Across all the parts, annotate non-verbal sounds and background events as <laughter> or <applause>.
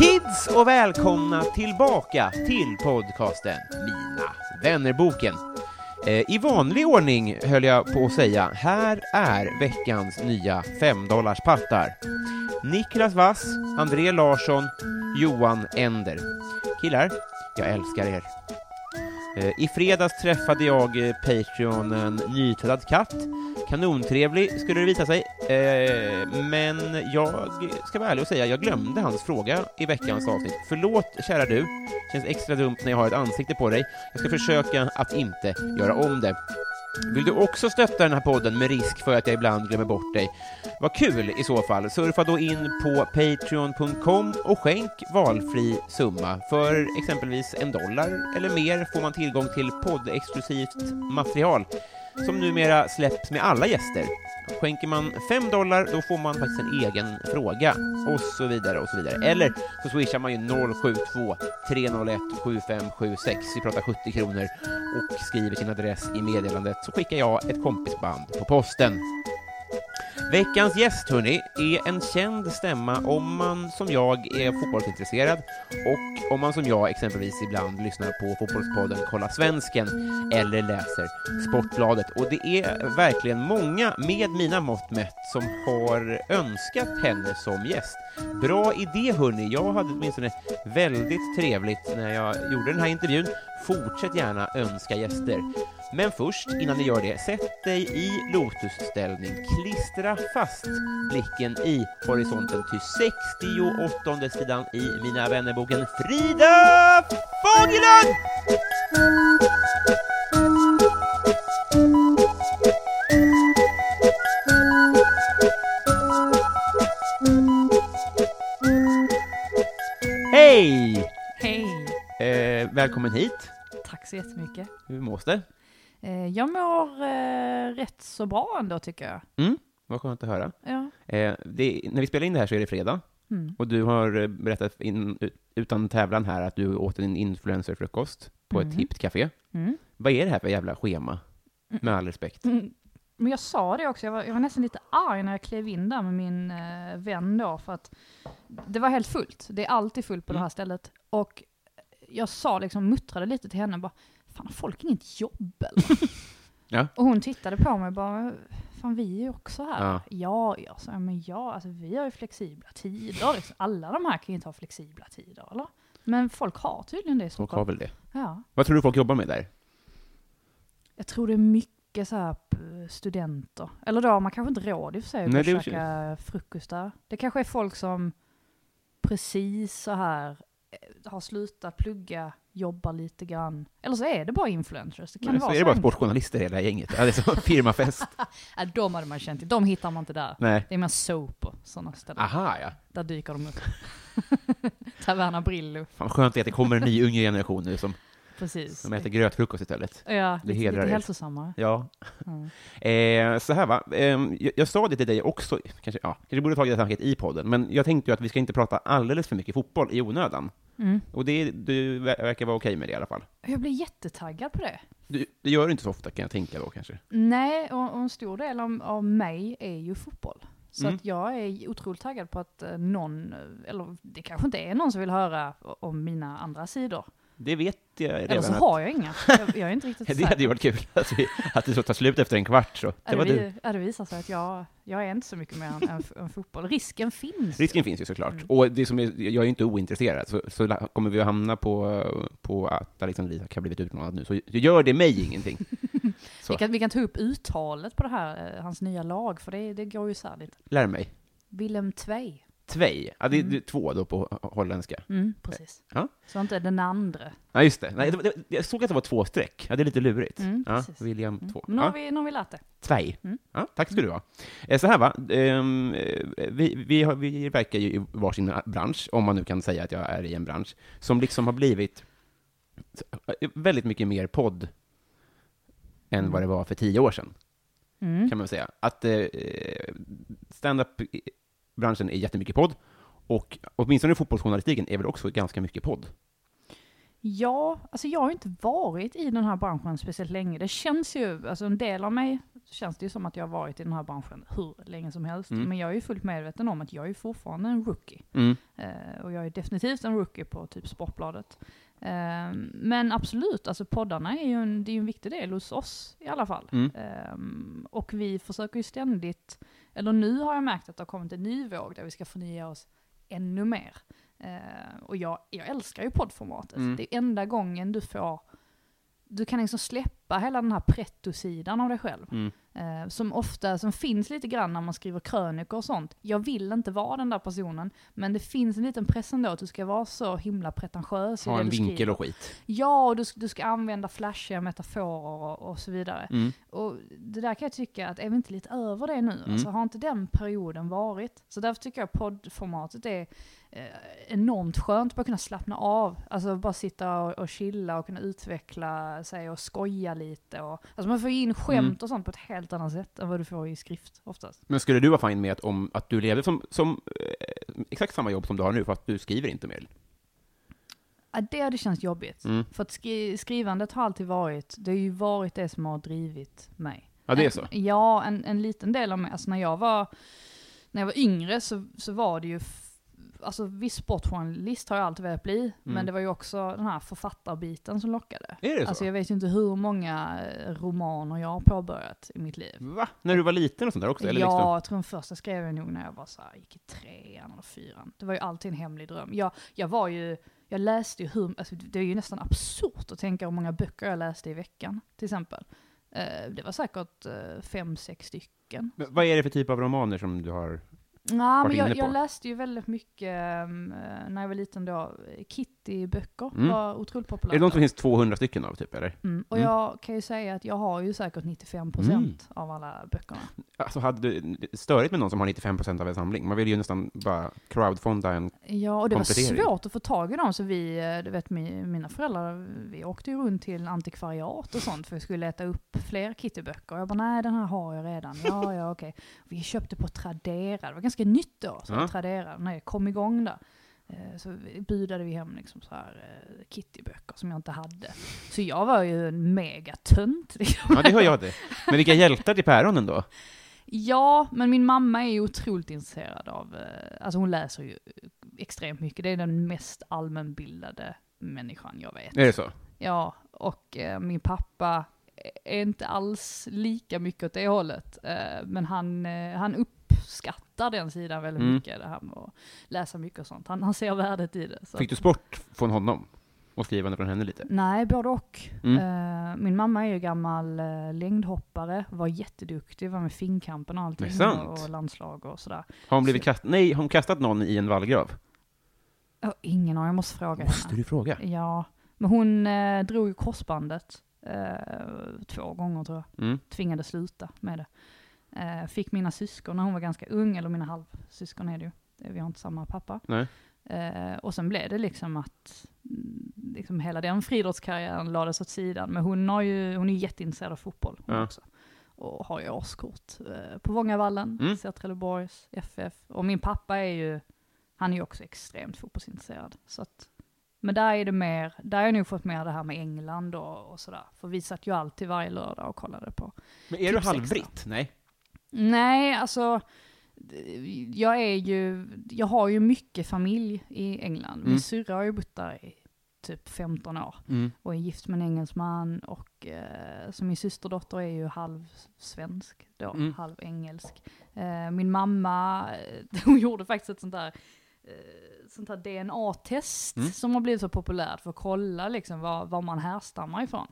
Kids och välkomna tillbaka till podcasten Mina vännerboken. Eh, I vanlig ordning höll jag på att säga, här är veckans nya femdollarspattar. Niklas Wass, André Larsson, Johan Ender. Killar, jag älskar er. Eh, I fredags träffade jag eh, Patreonen Nytvättad katt. Kanontrevlig skulle det visa sig, eh, men jag ska vara ärlig och säga jag glömde hans fråga i veckans avsnitt. Förlåt, kära du. Känns extra dumt när jag har ett ansikte på dig. Jag ska försöka att inte göra om det. Vill du också stötta den här podden med risk för att jag ibland glömmer bort dig? Vad kul i så fall. Surfa då in på patreon.com och skänk valfri summa. För exempelvis en dollar eller mer får man tillgång till poddexklusivt material som numera släpps med alla gäster. Skänker man fem dollar, då får man faktiskt en egen fråga, och så vidare och så vidare. Eller så swishar man ju 072 301 7576, vi pratar 70 kronor, och skriver sin adress i meddelandet, så skickar jag ett kompisband på posten. Veckans gäst, hörni, är en känd stämma om man som jag är fotbollsintresserad och om man som jag exempelvis ibland lyssnar på Fotbollspodden Kolla Svensken eller läser Sportbladet. Och det är verkligen många med mina mått mätt som har önskat henne som gäst. Bra idé, hörni. Jag hade åtminstone väldigt trevligt när jag gjorde den här intervjun. Fortsätt gärna önska gäster. Men först, innan ni gör det, sätt dig i lotusställning. Klistra fast blicken i horisonten till 68 sidan i Mina vännerboken Frida Fagerlund! Hej! Hej! Eh, välkommen hit. Tack så jättemycket. Hur mås det? Eh, jag mår eh, rätt så bra ändå tycker jag. Mm, vad skönt att höra. Ja. Eh, det, när vi spelar in det här så är det fredag, Mm. och du har eh, berättat in, utan tävlan här att du åt en influencerfrukost på ett Mhm. hippt café. Mm. Vad är det här för jävla schema? Med all respekt. Mm. Men jag sa det också, jag var, jag var nästan lite arg när jag klev in där med min eh, vän då, för att det var helt fullt. Det är alltid fullt på Mm. det här stället. Och jag sa liksom, muttrade lite till henne, bara, fan har folk inget jobb eller? <laughs> Ja. Och hon tittade på mig och bara, fan vi är ju också här. Ja. Ja, ja, så, jag, men ja, alltså vi har ju flexibla tider. Liksom. Alla de här kan ju inte ha flexibla tider, eller? Men folk har tydligen det i Folk har Stockholm. väl det. Ja. Vad tror du folk jobbar med där? Jag tror det är mycket så här studenter. Eller då, man kanske inte råd i och för sig att käka frukost där. Det kanske är folk som precis så här har slutat plugga, jobbar lite grann. Eller så är det bara influencers. Det kan Nej, vara så är det bara sportjournalister hela gänget. Ja, det är som <laughs> firmafest. Ja, de hade man känt till. De hittar man inte där. Nej. Det är mer soap och sådana ställen. Aha, ja. Där dyker de upp. <laughs> Taverna Brillo, Fan skönt att det kommer en ny yngre generation nu som, precis. som äter grötfrukost istället. Ja, Det lite, lite hälsosammare. Ja. Mm. Eh, så här va, eh, jag, jag sa det till dig också, kanske, ja, kanske borde tagit det snacket i podden, men jag tänkte ju att vi ska inte prata alldeles för mycket fotboll i onödan. Mm. Och det, du ver- verkar vara okej med det i alla fall. Jag blir jättetaggad på det. Du, det gör du inte så ofta kan jag tänka då kanske. Nej, och, och en stor del av, av mig är ju fotboll. Så Mm. att jag är otroligt taggad på att eh, någon, eller det kanske inte är någon som vill höra om mina andra sidor. Det vet jag redan. Eller så att- har jag inga. Jag, jag är inte riktigt <laughs> det hade ju varit kul att, vi, att det så tar slut efter en kvart. Så. Det var vi- det visar sig att jag, jag är inte så mycket mer än, än, än fotboll. Risken finns. Risken finns ju såklart. Mm. Och det som är, jag är ju inte ointresserad, så, så kommer vi att hamna på, på att Alexander Isak har blivit utmanad nu, så gör det mig ingenting. <laughs> Vi kan, vi kan ta upp uttalet på det här, eh, hans nya lag, för det, det går ju isär lite. Lär mig. Willem Tvei. Tvej, ja, det är Mm. två då på holländska. Mm, precis. Ja. Så inte den andra. Ja, just det. Nej, det, det. Jag såg att det var två streck. Ja, det är lite lurigt. Mm, ja. William Mm. två. Nu har, vi, nu vi lärt det. Tvej. Mm. Ja, tack ska du ha. Eh, Så här va, ehm, eh, vi, vi, har, vi verkar ju i varsin bransch, om man nu kan säga att jag är i en bransch, som liksom har blivit eh, väldigt mycket mer podd än Mm. vad det var för tio år sedan, Mm. kan man säga. Att eh, stand-up-branschen är jättemycket podd, och åtminstone fotbollsjournalistiken är väl också ganska mycket podd. Ja, alltså jag har inte varit i den här branschen speciellt länge. Det känns ju, alltså en del av mig känns det ju som att jag har varit i den här branschen hur länge som helst. Mm. Men jag är ju fullt medveten om att jag är fortfarande en rookie. Mm. Eh, och jag är definitivt en rookie på typ Sportbladet. Eh, men absolut, alltså poddarna är ju en, det är en viktig del hos oss i alla fall. Mm. Eh, och vi försöker ju ständigt, eller nu har jag märkt att det har kommit en ny våg där vi ska förnya oss ännu mer. Eh, och jag, jag älskar ju poddformatet. Mm. Det är enda gången du får, du kan liksom släppa hela den här pretto-sidan av dig själv. Mm. Eh, som ofta, som finns lite grann när man skriver krönikor och sånt. Jag vill inte vara den där personen, men det finns en liten press ändå att du ska vara så himla pretentiös i Ha det en du vinkel skriver. och skit. Ja, och du, du ska använda flashiga metaforer och, och så vidare. Mm. Och det där kan jag tycka att är vi inte lite över det nu? Mm. Alltså har inte den perioden varit? Så därför tycker jag poddformatet är enormt skönt att kunna slappna av. Alltså bara sitta och, och chilla och kunna utveckla sig och skoja lite. Och, alltså man får in skämt Mm. och sånt på ett helt annat sätt än vad du får i skrift oftast. Men skulle du vara fine med att, om, att du levde som, som eh, exakt samma jobb som du har nu, fast du skriver inte mer? Ja, det hade känts jobbigt. Mm. För att skri- skrivandet har alltid varit, det har ju varit det som har drivit mig. Ja, det är En- så? Ja, en, en liten del av mig, alltså när jag var, när jag var yngre så, så var det ju, alltså viss sportjournalist har jag alltid velat bli, Mm. men det var ju också den här författarbiten som lockade. Är det så? Alltså jag vet ju inte hur många eh, romaner jag har påbörjat i mitt liv. Va? När du var liten och sånt där också? Eller ja, liksom? jag tror den första skrev jag nog när jag var så här, gick i trean eller fyran. Det var ju alltid en hemlig dröm. Jag, jag var ju, jag läste ju hur, alltså det är ju nästan absurt att tänka hur många böcker jag läste i veckan, till exempel. Eh, det var säkert eh, fem, sex stycken. Men vad är det för typ av romaner som du har? Ja, men jag, jag läste ju väldigt mycket, ehm, eh, när jag var liten då, Kitty-böcker Mm. var otroligt populärt. Är det de som finns 200 stycken av, typ, eller? Mm. Och Mm. jag kan ju säga att jag har ju säkert 95% Mm. av alla böckerna. Alltså, hade du störigt med någon som har 95% av en samling? Man vill ju nästan bara crowdfunda en... Ja, och det var svårt att få tag i dem, så vi, eh, du vet mi- mina föräldrar, vi åkte ju runt till antikvariat och sånt för vi skulle leta upp fler Kittyböcker. Jag bara, nej den här har jag redan. Ja, ja, okej. Vi köpte på Tradera, det var ganska nytt då, så Ja. Tradera, när jag kom igång där. Eh, Så budade vi hem liksom så här eh, Kittyböcker som jag inte hade. Så jag var ju en megatönt. liksom. <laughs> Ja, det hör jag det. Men vilka hjältar till päronen då? Ja, men min mamma är ju otroligt intresserad av, eh, alltså hon läser ju extremt mycket. Det är den mest allmänbildade människan jag vet. Är det så? Ja, och eh, min pappa är inte alls lika mycket åt det hållet. Eh, men han, eh, han uppskattar den sidan väldigt Mm. mycket, det här med att läsa mycket och sånt. Han, han ser värdet i det. Så. Fick du sport från honom? Och skrivande från henne lite? Nej, både och. Mm. Eh, min mamma är ju gammal uh, längdhoppare, var jätteduktig, var med finkampen och allting. Och, och landslag och sådär. Har hon blivit kast... Nej, har hon kastat någon i en vallgrav? Har ingen aning, jag måste fråga Måste henne. du fråga? Ja, men hon eh, drog ju korsbandet eh, två gånger tror jag. Mm. Tvingades sluta med det. Eh, fick mina syskon när hon var ganska ung, eller mina halvsyskon är det ju. Eh, Vi har inte samma pappa. Eh, och sen blev det liksom att mm, liksom hela den friidrottskarriären lades åt sidan. Men hon, har ju, hon är ju jätteintresserad av fotboll hon Ja. också. Och har ju årskort eh, på Vångavallen, Mm. ser Trelleborgs FF. Och min pappa är ju, han är ju också extremt fotbollsintresserad. Så att, men där är det mer, där har jag nog fått med det här med England och, och sådär. För vi satt ju alltid varje lördag och kollade på. Men är du Typ halvbritt? Nej. Nej, alltså, jag är ju, jag har ju mycket familj i England. Min Mm. syrra har ju bott där i typ 15 år Mm. och är gift med en engelsman och eh, så min systerdotter är ju halvsvensk då, Mm. halv engelsk. Eh, min mamma, eh, <laughs> hon gjorde faktiskt ett sånt där eh, sånt här DNA-test Mm. som har blivit så populärt för att kolla liksom var, var man härstammar ifrån.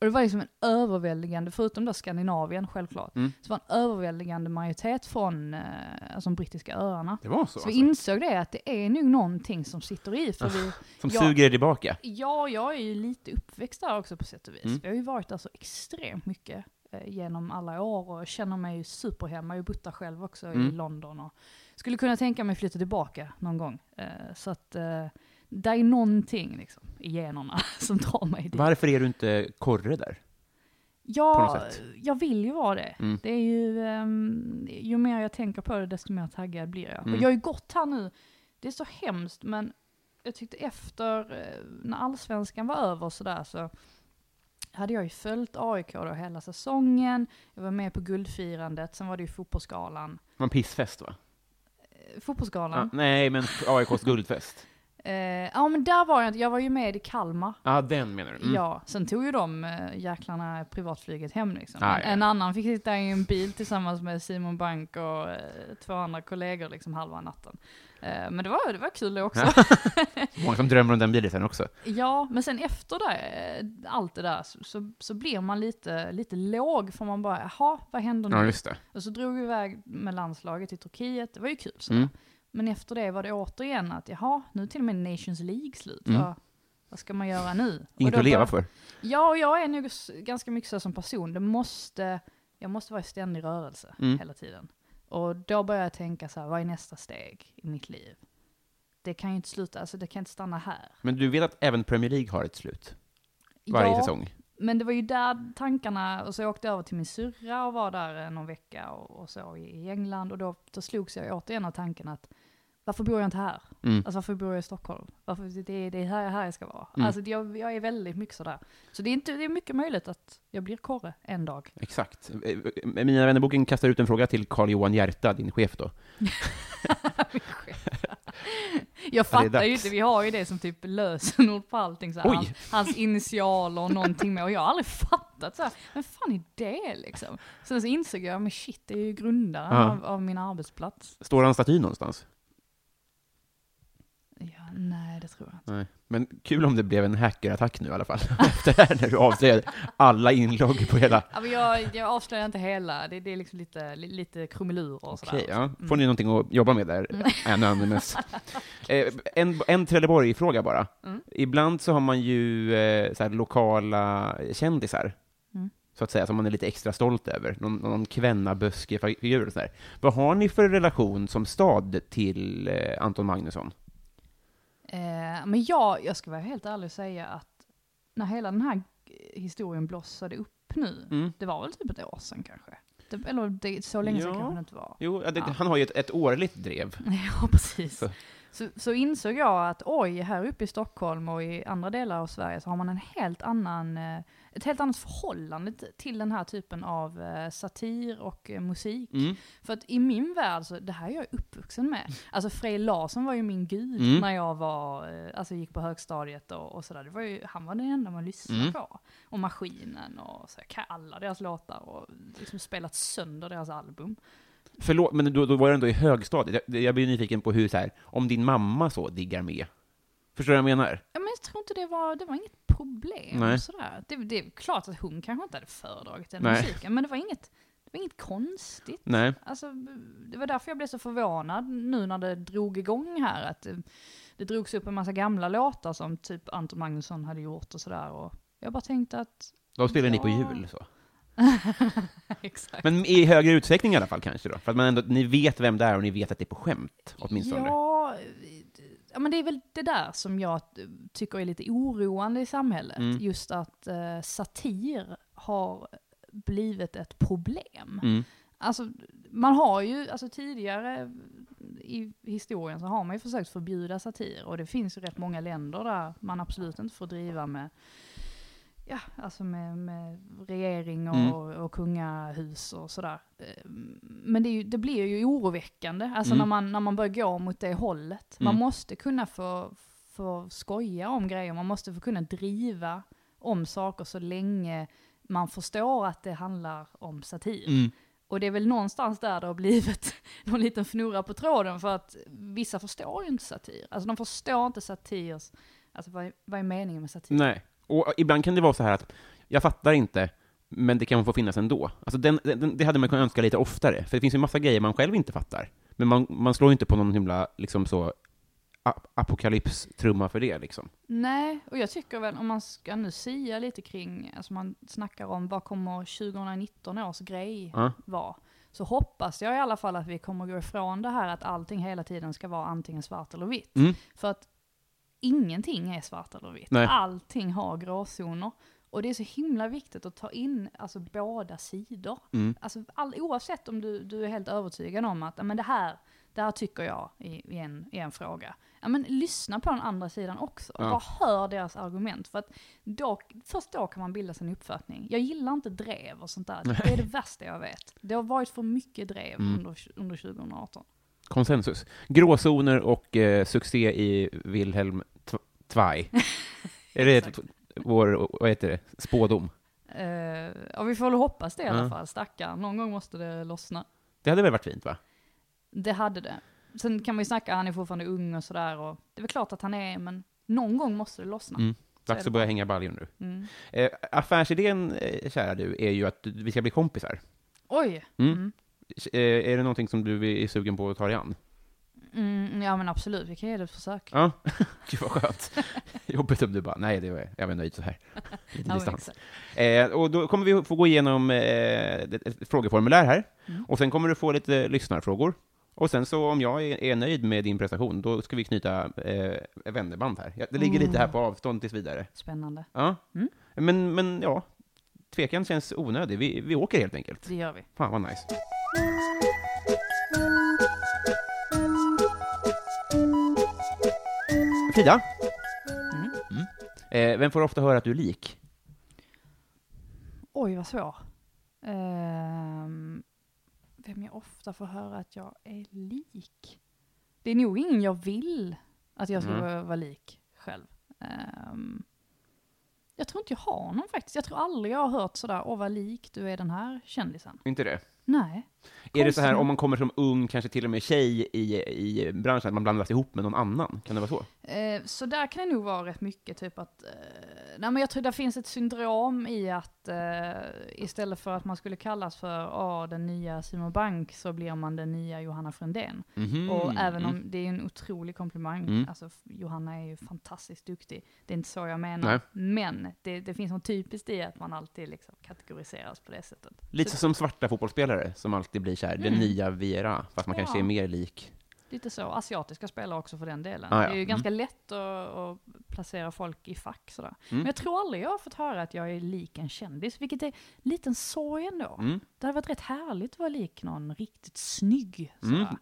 Och det var liksom en överväldigande, förutom då Skandinavien självklart, Mm. så var en överväldigande majoritet från eh, alltså de brittiska öarna. Det var så? Så vi alltså. insåg det att det är nog någonting som sitter i, för vi, Som ja. suger er tillbaka? Ja, jag är ju lite uppväxt där också på sätt och vis. Mm. Vi har ju varit där så extremt mycket eh, genom alla år och känner mig superhemma. Jag där själv också i Mm. London och skulle kunna tänka mig flytta tillbaka någon gång. Eh, så att eh, det är någonting liksom, i generna <laughs> som drar mig dit. Varför är du inte korre där? Ja, jag vill ju vara det. Mm. Det är ju, ehm, ju mer jag tänker på det, desto mer taggad blir jag. Mm. Och jag har ju gått här nu, det är så hemskt, men jag tyckte efter, eh, när allsvenskan var över sådär så hade jag ju följt AIK då hela säsongen, jag var med på guldfirandet, sen var det ju fotbollsgalan. Det var en pissfest va? Eh, Fotbollsgalan? Ja, nej, men AIKs guldfest. Eh, ja men där var jag jag var ju med i Kalmar. Ja, den menar du? Mm. Ja, sen tog ju de äh, jäklarna privatflyget hem liksom. Ah, en, ja. annan fick sitta i en bil tillsammans med Simon Bank och eh, två andra kollegor liksom halva natten. Eh, men det var, det var kul det också. <laughs> Många som drömmer om den bilen sen också. ja, men sen efter det, eh, allt det där, så, så, så blir man lite, lite låg, för man bara, jaha, vad händer nu? Ja, just det. Och så drog vi iväg med landslaget till Turkiet, det var ju kul så. Mm. Men efter det var det återigen att, jaha, nu är till och med Nations League slut. Mm. Vad, vad ska man göra nu? Inget att leva för. Ja, och jag är nog ganska mycket så som person. Det måste, jag måste vara i ständig rörelse Mm. hela tiden. Och då börjar jag tänka så här, vad är nästa steg i mitt liv? Det kan ju inte sluta, alltså det kan inte stanna här. Men du vet att även Premier League har ett slut? Varje ja, säsong? men det var ju där tankarna, och så jag åkte över till min syrra och var där någon vecka och, och så i i England. Och då, då slogs jag återigen av tanken att varför bor jag inte här? Mm. Alltså varför bor jag i Stockholm? Varför, det, det är här, här jag ska vara. Mm. Alltså jag, jag är väldigt mycket sådär. Så det är, inte, det är mycket möjligt att jag blir korre en dag. Exakt. Eh, Mina vännerboken kastar ut en fråga till Carl-Johan Hjärta, din chef då. <laughs> Jag fattar ju inte, vi har ju det som typ lösenord på allting. Så hans, hans initialer och någonting med. Och jag har aldrig fattat så här, men fan är det liksom? Sen så insåg jag, men shit, det är ju grundaren Ja. av, av min arbetsplats. Står han staty någonstans? Ja, nej, det tror jag inte. Nej. Men kul om det blev en hackerattack nu i alla fall, <laughs> efter det här, när du avslöjade alla inlogg på hela... Ja, men jag, jag avslöjar inte hela, det, det är liksom lite, li- lite krumelurer och Okej, sådär. ja. Får ni någonting att jobba med där, <laughs> Anonymous? eh, en, en Trelleborg-fråga bara. Mm. Ibland så har man ju eh, så här, lokala kändisar, Mm. så att säga, som man är lite extra stolt över. Någon, någon kvennaböske-figur och sådär. Vad har ni för relation som stad till eh, Anton Magnusson? Eh, men jag, jag ska vara helt ärlig och säga att när hela den här historien blossade upp nu, Mm. det var väl typ ett år sedan kanske? Det, eller det, så länge sedan Ja. kanske det inte var. Jo, det, Ja. han har ju ett, ett årligt drev. <laughs> Ja, precis. Så. Så. Så, insåg jag att oj, här uppe i Stockholm och i andra delar av Sverige så har man en helt annan, eh, ett helt annat förhållande till den här typen av eh, satir och eh, musik. Mm. För att i min värld, så, det här är jag uppvuxen med. Alltså Frej Larsson var ju min gud Mm. när jag var, alltså gick på högstadiet och, och sådär. Det var ju, han var den enda man lyssnade Mm. på. Och Maskinen och så, alla deras låtar och liksom spelat sönder deras album. Förlåt, men då, då var det ändå i högstadiet. Jag, jag blir nyfiken på hur, så här, om din mamma så diggar med. Förstår du vad jag menar? Ja, men jag tror inte det var, det var inget problem. Nej. Sådär. Det, det är klart att hon kanske inte hade föredragit den Nej. musiken, men det var inget, det var inget konstigt. Nej. Alltså, det var därför jag blev så förvånad nu när det drog igång här. Att det, det drogs upp en massa gamla låtar som typ Anton Magnusson hade gjort och sådär. Och jag bara tänkte att... Då spelar ni på Ja. jul så. <laughs> Exakt. Men i högre utsträckning i alla fall kanske då? För att man ändå, ni vet vem det är och ni vet att det är på skämt, åtminstone. Ja, ja, men det är väl det där som jag tycker är lite oroande i samhället. Mm. Just att eh, satir har blivit ett problem. Mm. Alltså, man har ju, alltså tidigare i historien så har man ju försökt förbjuda satir och det finns ju rätt många länder där man absolut inte får driva med, ja, alltså med, med regering och, Mm. och kungahus och sådär. Eh, Men det, ju, det blir ju oroväckande, alltså Mm. när, man, när man börjar gå mot det hållet. Man Mm. måste kunna få, få skoja om grejer, man måste få kunna driva om saker så länge man förstår att det handlar om satir. Mm. Och det är väl någonstans där det har blivit <laughs> någon liten fnurra på tråden för att vissa förstår ju inte satir. Alltså de förstår inte satirs, alltså vad är, vad är meningen med satir? Nej. Och ibland kan det vara så här att jag fattar inte, men det kan få finnas ändå. Alltså den, den, det hade man kunnat önska lite oftare, för det finns ju massa grejer man själv inte fattar. Men man, man slår ju inte på någon himla, liksom så, a- apokalypstrumma för det, liksom. Nej, och jag tycker väl om man ska nu sia lite kring, alltså man snackar om vad kommer 2019 års grej Ja. vara. Så hoppas jag i alla fall att vi kommer gå ifrån det här att allting hela tiden ska vara antingen svart eller vitt. Mm. För att ingenting är svart eller vitt. Nej. Allting har gråzoner. Och det är så himla viktigt att ta in alltså, båda sidor. Mm. Alltså, all, oavsett om du, du är helt övertygad om att "Ja, men det, här, det här tycker jag i, i, en, i en fråga. Ja, men lyssna på den andra sidan också. Ja. Bara hör deras argument. För att då, först då kan man bilda sin uppfattning. Jag gillar inte drev och sånt där. Det är det värsta jag vet. Det har varit för mycket drev Mm. under, under 2018. Konsensus. Gråzoner och eh, succé i Wilhelm Tw- Tvai. <laughs> är det vår, vad heter det, spådom? Uh, ja, vi får väl hoppas det i alla Ja. fall. Stackarn. Någon gång måste det lossna. Det hade väl varit fint, va? Det hade det. Sen kan man ju snacka, han är fortfarande ung och sådär. Och det är väl klart att han är, men någon gång måste det lossna. Mm. Dags att börja hänga baljor nu. Mm. Eh, affärsidén, eh, kära du, är ju att vi ska bli kompisar. Oj! Mm. Mm. Eh, är det någonting som du är sugen på att ta dig an? Mm, ja men absolut, vi kan ge det ett försök. Ja, <laughs> gud vad skönt. <laughs> Jobbigt om du bara, nej, det var, jag var nöjd så här. <laughs> Lite Ja, distans. Eh, och då kommer vi få gå igenom eh, ett, frågeformulär här, Mm. och sen kommer du få lite lyssnarfrågor. Och sen så om jag är, är nöjd med din prestation, då ska vi knyta eh, vännerband här. Det ligger lite här på avstånd tills vidare. Spännande. Ja. Mm. Men, men ja, tvekan känns onödig. Vi, vi åker helt enkelt. Det gör vi. Fan vad nice. Frida, Mm. eh, vem får ofta höra att du är lik? Oj vad svår. Ehm, vem jag ofta får höra att jag är lik? Det är nog ingen jag vill att jag ska Mm. vara, lik själv. Ehm, jag tror inte jag har någon faktiskt. Jag tror aldrig jag har hört sådär, åh vad lik du är den här kändisen. Inte det? Nej. Är det så här Konstigt. om man kommer som ung, kanske till och med tjej i, i branschen, att man blandas ihop med någon annan? Kan det vara så? Eh, så där kan det nog vara rätt mycket, typ att, eh, nej men jag tror det finns ett syndrom i att eh, istället för att man skulle kallas för åh, den nya Simon Bank så blir man den nya Johanna Frändén. Mhm. Och även om Mm. det är en otrolig komplimang, Mm. alltså Johanna är ju fantastiskt duktig, det är inte så jag menar. Nej. Men det, det finns något typiskt i att man alltid liksom kategoriseras på det sättet. Lite Så- som svarta fotbollsspelare som alltid blir så här, den Mm. nya Viera, fast man kanske är mer lik. Lite så, asiatiska spelare också för den delen. Ah, ja. Det är ju Mm. ganska lätt att, att placera folk i fack sådär. Mm. Men jag tror aldrig jag har fått höra att jag är lik en kändis, vilket är lite en sorg ändå. Mm. Det hade varit rätt härligt att vara lik någon riktigt snygg. Sådär. Mm.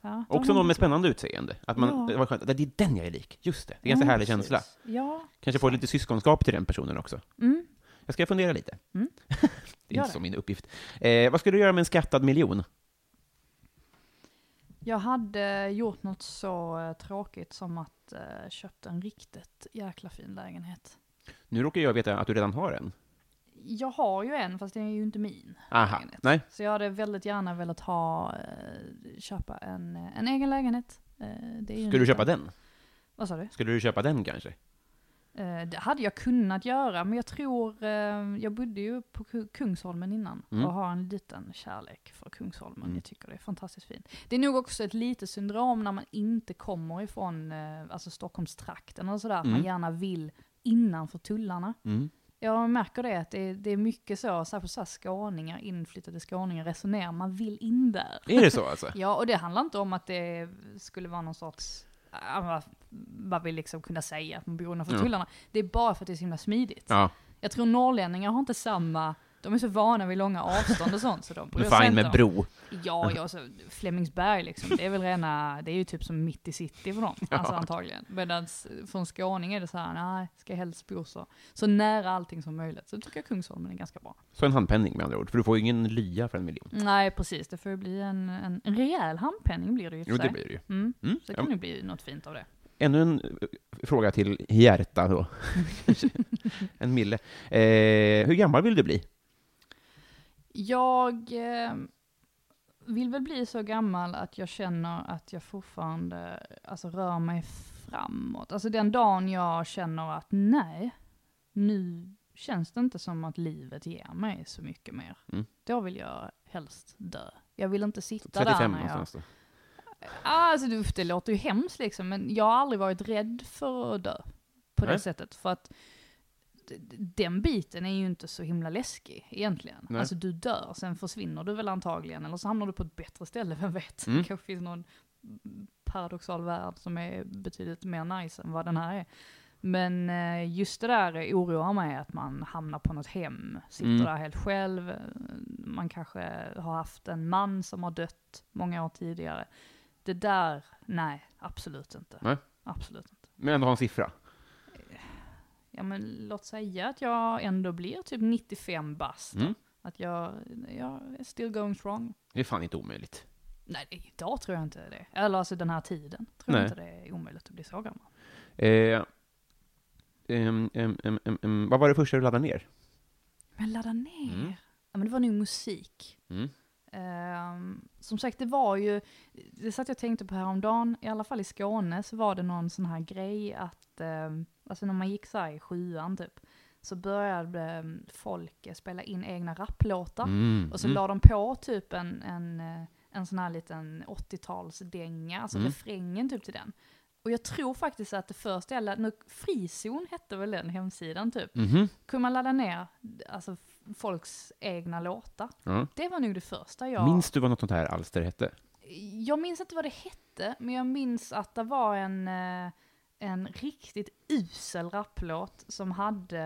Ja, det Också någon med spännande utseende. Att man, Ja. det var skönt, det är den jag är lik. Just det, det är en ganska härlig precis. känsla. Ja. Kanske få lite syskonskap till den personen också. Mm. Jag ska fundera lite. Mm. <laughs> det är inte så min uppgift. Eh, vad skulle du göra med en skattad miljon? Jag hade gjort något så eh, tråkigt som att uh, köpt en riktigt jäkla fin lägenhet. Nu råkar jag veta att du redan har en. Jag har ju en, fast den är ju inte min. Aha, lägenhet. nej. Så jag hade väldigt gärna velat ha, eh, köpa en, en egen lägenhet. Eh, Skulle du köpa den? Vad sa du? Skulle du köpa den kanske? Eh, det hade jag kunnat göra, men jag tror, eh, jag bodde ju på Ku- Kungsholmen innan Mm. och har en liten kärlek för Kungsholmen. Mm. Jag tycker det är fantastiskt fint. Det är nog också ett litet syndrom när man inte kommer ifrån eh, alltså Stockholmstrakten och sådär, att man Mm. gärna vill innanför tullarna. Mm. Jag märker det, att det är, det är mycket så, särskilt så här skåningar, inflyttade skåningar resonerar, man vill in där. Är det så <laughs> alltså? Ja, och det handlar inte om att det skulle vara någon sorts, vad- vill liksom kunna säga, att man bor innanför Ja. tullarna. Det är bara för att det är så himla smidigt. Ja, Jag tror norrlänningar har inte samma, de är så vana vid långa avstånd och sånt så de bryr sig inte med om- bro. Ja, ja, så Flemingsberg liksom, det är väl rena, det är ju typ som mitt i city för dem, alltså Ja. antagligen. Medan från skåning är det så här, nej, ska helst bo så, så nära allting som möjligt. Så tycker jag Kungsholmen är ganska bra. Så en handpenning med andra ord, för du får ju ingen lya för en miljon. Nej, precis, det får ju bli en, en, rejäl handpenning blir det ju Jo, det blir det ju. Mm. Mm. Så det Ja, kan ju bli något fint av det. ännu en eh, fråga till hjärta då. <laughs> <laughs> en mille. Eh, hur gammal vill du bli? Jag eh, vill väl bli så gammal att jag känner att jag fortfarande alltså, rör mig framåt. Alltså den dagen jag känner att nej, nu känns det inte som att livet ger mig så mycket mer. Mm. Då vill jag helst dö. Jag vill inte sitta 35 där när jag... då? Ah, Alltså det, låter ju hemskt liksom, men jag har aldrig varit rädd för att dö. På Nej. det sättet. För att den biten är ju inte så himla läskig egentligen. Nej. Alltså du dör, sen försvinner du väl antagligen, eller så hamnar du på ett bättre ställe, <laughs> vem vet? Mm. Det kanske finns någon paradoxal värld som är betydligt mer nice än vad den här är. Men eh, just det där oroar mig, att man hamnar på något hem, sitter Mm. där helt själv, man kanske har haft en man som har dött många år tidigare. Det där, nej, absolut inte. Nej. Absolut inte. Men ändå ha en siffra? Ja men låt säga att jag ändå blir typ 95 bast. Mm. Att jag, jag är still going strong. Det är fan inte omöjligt. Nej, idag tror jag inte det. Eller alltså den här tiden. Tror Nej. jag inte det är omöjligt att bli så gammal. Eh, em, em, em, vad var det första du laddade ner? Men ladda ner? Mm. Ja men det var nog musik. Mm. Ehm, som sagt, det var ju, det satt jag och tänkte på häromdagen, i alla fall i Skåne så var det någon sån här grej att, um, alltså när man gick så här i sjuan typ, så började ehm, folk spela in egna rapplåtar. Mm. Och så mm. la de på typ en, en, eh, en sån här liten 80-talsdänga, alltså Mm. refrängen typ till den. Och jag tror faktiskt att det första jag laddade, nu, Frizon hette väl den hemsidan typ, Mhm. kunde man ladda ner alltså, folks egna låtar. Ja. Det var nog det första jag... Minns du vad något sånt här alster hette? Jag minns inte vad det hette, men jag minns att det var en, eh, en riktigt usel rapplåt som hade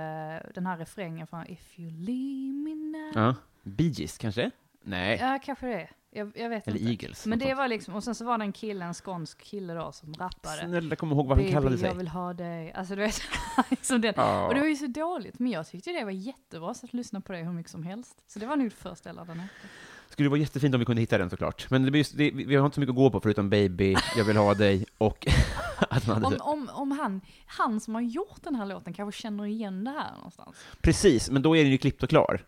den här refrängen från If you leave me now. Ja. Bee Gees, kanske? Nej. Ja, kanske det. Jag, jag vet Eller inte. Eagles. Men det var liksom, och sen så var det en kille, en skånsk kille då, som rappade. Snälla, kom ihåg vad han kallade sig. jag vill ha dig. Alltså du vet, <laughs> liksom den. Ja. Och det var ju så dåligt, men jag tyckte det var jättebra, så att lyssna på det hur mycket som helst. Så det var nog det första jag laddade ner. Skulle vara jättefint om vi kunde hitta den såklart. Men det, blir just- det, vi har inte så mycket att gå på förutom Baby, Jag vill ha dig och <laughs> att man hade... Om, om, om han, han som har gjort den här låten kanske känner igen det här någonstans. Precis, men då är den ju klippt och klar.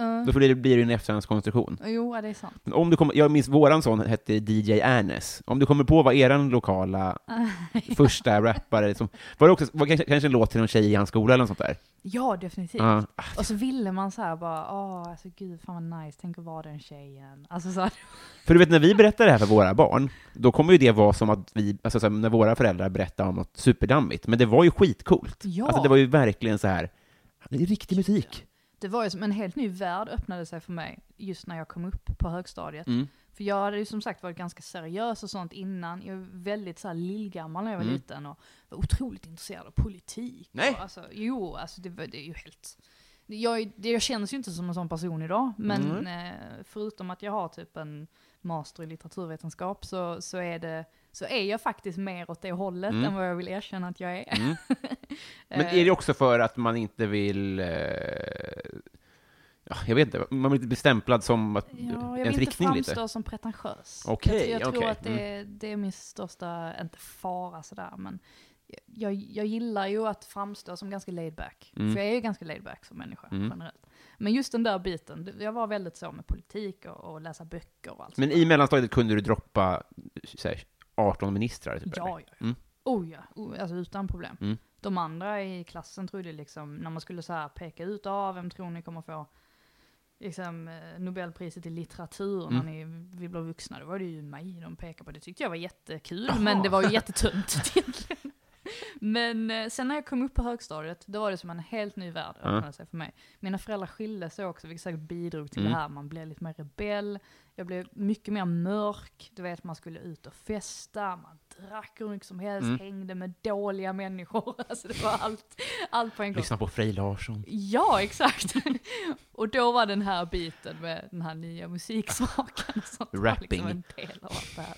Uh, Då blir det, blir det en efterhandskonstruktion. jo, det är sant. Men om du kommer, jag minns våran sån hette DJ Ernest. Om du kommer på vad eran lokala <laughs> första rappare som... Var det också var kanske, kanske en låt till någon tjej i hans skola eller något sånt där? Ja, definitivt. Ja. Och så ville man så här bara, åh, alltså gud, fan vad nice, tänk att vara den tjejen. Alltså så här, <laughs> För du vet, när vi berättar det här för våra barn, då kommer ju det vara som att vi, alltså så här, när våra föräldrar berättar om något superdammigt, men det var ju skitcoolt. Ja. Alltså det var ju verkligen så här, det är riktig musik. Det var ju som en helt ny värld öppnade sig för mig just när jag kom upp på högstadiet. Mm. För jag hade ju som sagt varit ganska seriös och sånt innan. Jag var väldigt så här lillgammal när jag var Mm. liten och var otroligt intresserad av politik. Nej. Och, alltså, jo, alltså det, var- det är ju helt... Jag, det, jag känns ju inte som en sån person idag, men Mm. eh, förutom att jag har typ en master i litteraturvetenskap så, så, är det, så är jag faktiskt mer åt det hållet Mm. än vad jag vill erkänna att jag är. Mm. <laughs> Men är det också för att man inte vill... Eh, ja, jag vet inte, man vill inte bli stämplad som att, Ja, jag ens vill inte riktning framstå lite? som pretentiös. Okej, jag, jag tror okej, att det, det är min största, inte fara sådär, men jag, jag gillar ju att framstå som ganska laid back. Mm. För jag är ju ganska laid back som människa Mm. generellt. Men just den där biten, jag var väldigt så med politik och, och läsa böcker och allt Men i mellanstadiet kunde du droppa här, 18 ministrar? Typ, Ja, eller? ja, ja. Mm. Oh ja, oh, alltså utan problem. Mm. De andra i klassen trodde liksom, när man skulle så här peka ut, ah, vem tror ni kommer få liksom, eh, Nobelpriset i litteratur när Mm. ni vill bli vuxna, då var det ju mig de pekade på. Det tyckte jag var jättekul, Jaha. men det var ju jättetunt. <laughs> Men eh, sen när jag kom upp på högstadiet, då var det som en helt ny värld öppnade sig för mig. Mina föräldrar skilde sig också, vilket säkert bidrog till Mm. det här. Man blev lite mer rebell, jag blev mycket mer mörk. Du vet, man skulle ut och festa, man drack hur mycket som helst, Mm. hängde med dåliga människor. <laughs> Alltså det var allt, allt på en gång. Lyssna på Frej Larsson. Ja, exakt. <laughs> och då var den här biten med den här nya musiksmaken och sånt var Rapping. liksom en del av allt det här.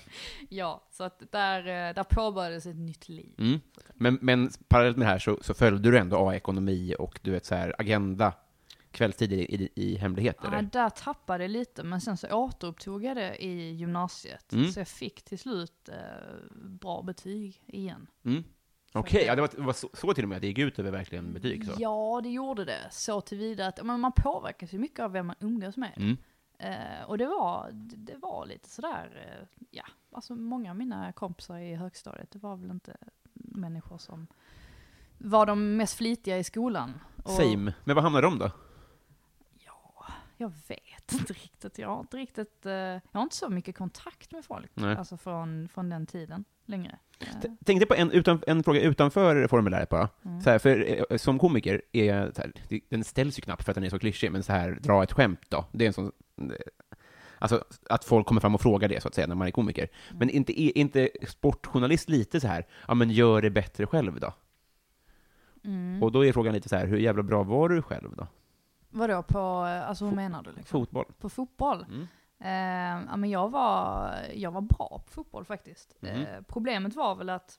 Ja, så att där, eh, där påbörjades ett nytt liv. Mm. Men, men parallellt med det här så, så följde du ändå A-ekonomi och du vet så här agenda kvällstid i, i, i hemlighet, Ja, eller? där tappade jag lite, men sen så återupptog jag det i gymnasiet. Mm. Så jag fick till slut eh, bra betyg igen. Mm. Okej, ja, det var, det var så, så till och med att det gick ut över verkligen betyg? Så. Ja, det gjorde det. Så tillvida att men man påverkas ju mycket av vem man umgås med. Mm. Eh, och det var, det det var lite sådär, eh, ja, alltså många av mina kompisar i högstadiet, det var väl inte människor som var de mest flitiga i skolan. Och Same. Men var hamnade de då? Jag vet inte riktigt, jag har inte riktigt, eh, jag har inte så mycket kontakt med folk, Nej. alltså från, från den tiden längre. Eh, T- Tänkte på en, utan, en fråga utanför formuläret bara. Mm. Så här, för eh, som komiker, är, så här, den ställs ju knappt för att den är så klyschig, men så här, dra ett skämt då. Det är en sån... Alltså, att folk kommer fram och frågar det, så att säga, när man är komiker. Mm. Men inte, är inte sportjournalist lite så här, ja men gör det bättre själv då? Mm. Och då är frågan lite så här, hur jävla bra var du själv då? Vadå på, eh, alltså hur Fo- menar du? Liksom? Fotboll? På fotboll? Mm. Eh, ja, men jag var, jag var bra på fotboll faktiskt. Mhm. Eh, problemet var väl att,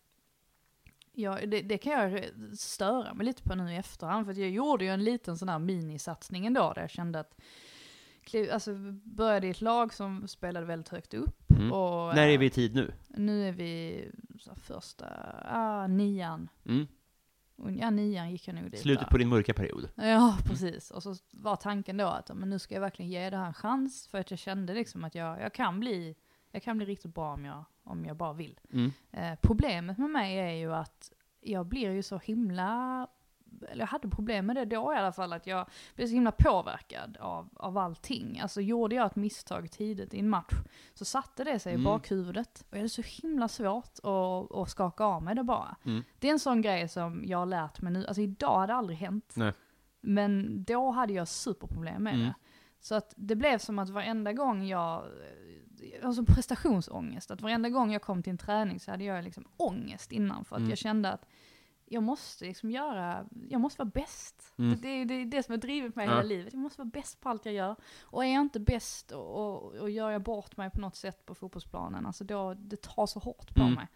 jag, det, det kan jag störa mig lite på nu i efterhand, för jag gjorde ju en liten sån här minisatsning ändå, där jag kände att, alltså började i ett lag som spelade väldigt högt upp. Mm. Och, När är eh, vi i tid nu? Nu är vi så här, första, ah, nian. Mm. Ja, nian gick jag nog dit. Slutet där. på din mörka period? Ja, precis. Och så var tanken då att men nu ska jag verkligen ge det här en chans, för att jag kände liksom att jag, jag, kan, bli, jag kan bli riktigt bra om jag, om jag bara vill. Mm. Eh, problemet med mig är ju att jag blir ju så himla, eller jag hade problem med det då i alla fall, att jag blev så himla påverkad av, av allting. Alltså gjorde jag ett misstag tidigt i en match så satte det sig Mm. i bakhuvudet. Och jag hade så himla svårt att, att skaka av mig det bara. Mm. Det är en sån grej som jag har lärt mig nu, alltså idag hade det aldrig hänt. Nej. Men då hade jag superproblem med Mm. det. Så att det blev som att varenda gång jag, alltså prestationsångest, att varenda gång jag kom till en träning så hade jag liksom ångest innan för att Mm. jag kände att jag måste liksom göra, jag måste vara bäst. Mm. Det, det, det är det som har drivit mig Ja. hela livet. Jag måste vara bäst på allt jag gör. Och är jag inte bäst och, och, och gör jag bort mig på något sätt på fotbollsplanen, alltså då, det tar så hårt på Mm. mig.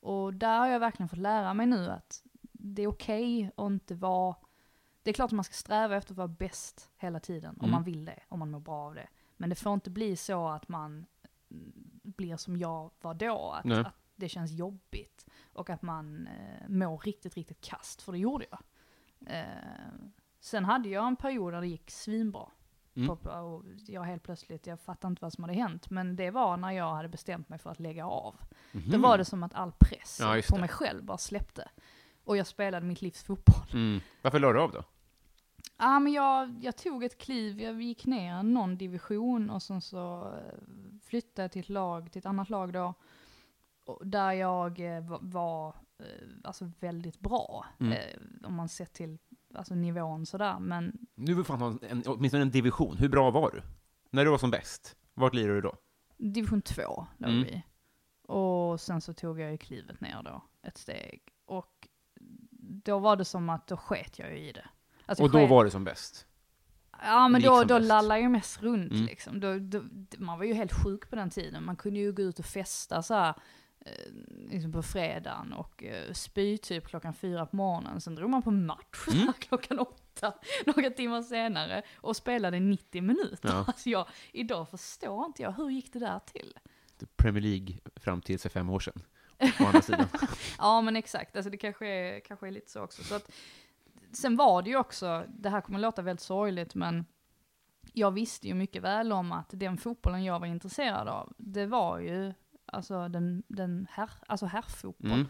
Och där har jag verkligen fått lära mig nu att det är okej att inte vara, det är klart att man ska sträva efter att vara bäst hela tiden, om Mm. man vill det, om man mår bra av det. Men det får inte bli så att man blir som jag var då, att, att det känns jobbigt. Och att man eh, mår riktigt, riktigt kast, för det gjorde jag. Eh, sen hade jag en period där det gick svinbra. Mm. Och jag helt plötsligt, jag fattade inte vad som hade hänt, men det var när jag hade bestämt mig för att lägga av. Då var det som att all press. Ja, på mig själv bara släppte. Och jag spelade mitt livs fotboll. Mm. Varför la du av då? Ja, men jag, jag tog ett kliv, jag gick ner någon division och sen så eh, flyttade jag till ett lag, till ett annat lag då. Där jag eh, va- var eh, alltså väldigt bra, Mm. eh, om man sett till alltså, nivån sådär. Men Nu vill fan ha en, åtminstone en division. Hur bra var du? När du var som bäst? Vart lirade du då? division 2 låg Mm. vi. Och sen så tog jag ju klivet ner då, ett steg. Och då var det som att då sket jag ju i det. Alltså, Och då sket- var du som bäst? Ja men då, då lallade jag mest runt Mm. liksom. Då, då, man var ju helt sjuk på den tiden. Man kunde ju gå ut och festa så här, liksom på fredagen och eh, spy typ klockan fyra på morgonen. Sen drog man på match Mm. <laughs> klockan åtta, <laughs> några timmar senare, och spelade 90 minuter. Ja. <laughs> Alltså jag, idag förstår inte jag, hur gick det där till? Premier League fram till för fem år sedan. Å andra sidan. Ja men exakt, alltså det kanske är, kanske är lite så också. Så att, sen var det ju också, det här kommer låta väldigt sorgligt men jag visste ju mycket väl om att den fotbollen jag var intresserad av, det var ju alltså den, den här, alltså herrfotboll.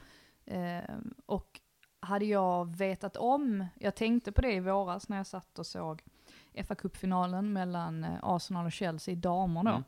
Mm. Eh, och hade jag vetat om, jag tänkte på det i våras när jag satt och såg fa Cup-finalen mellan eh, Arsenal och Chelsea i damer då. Mm.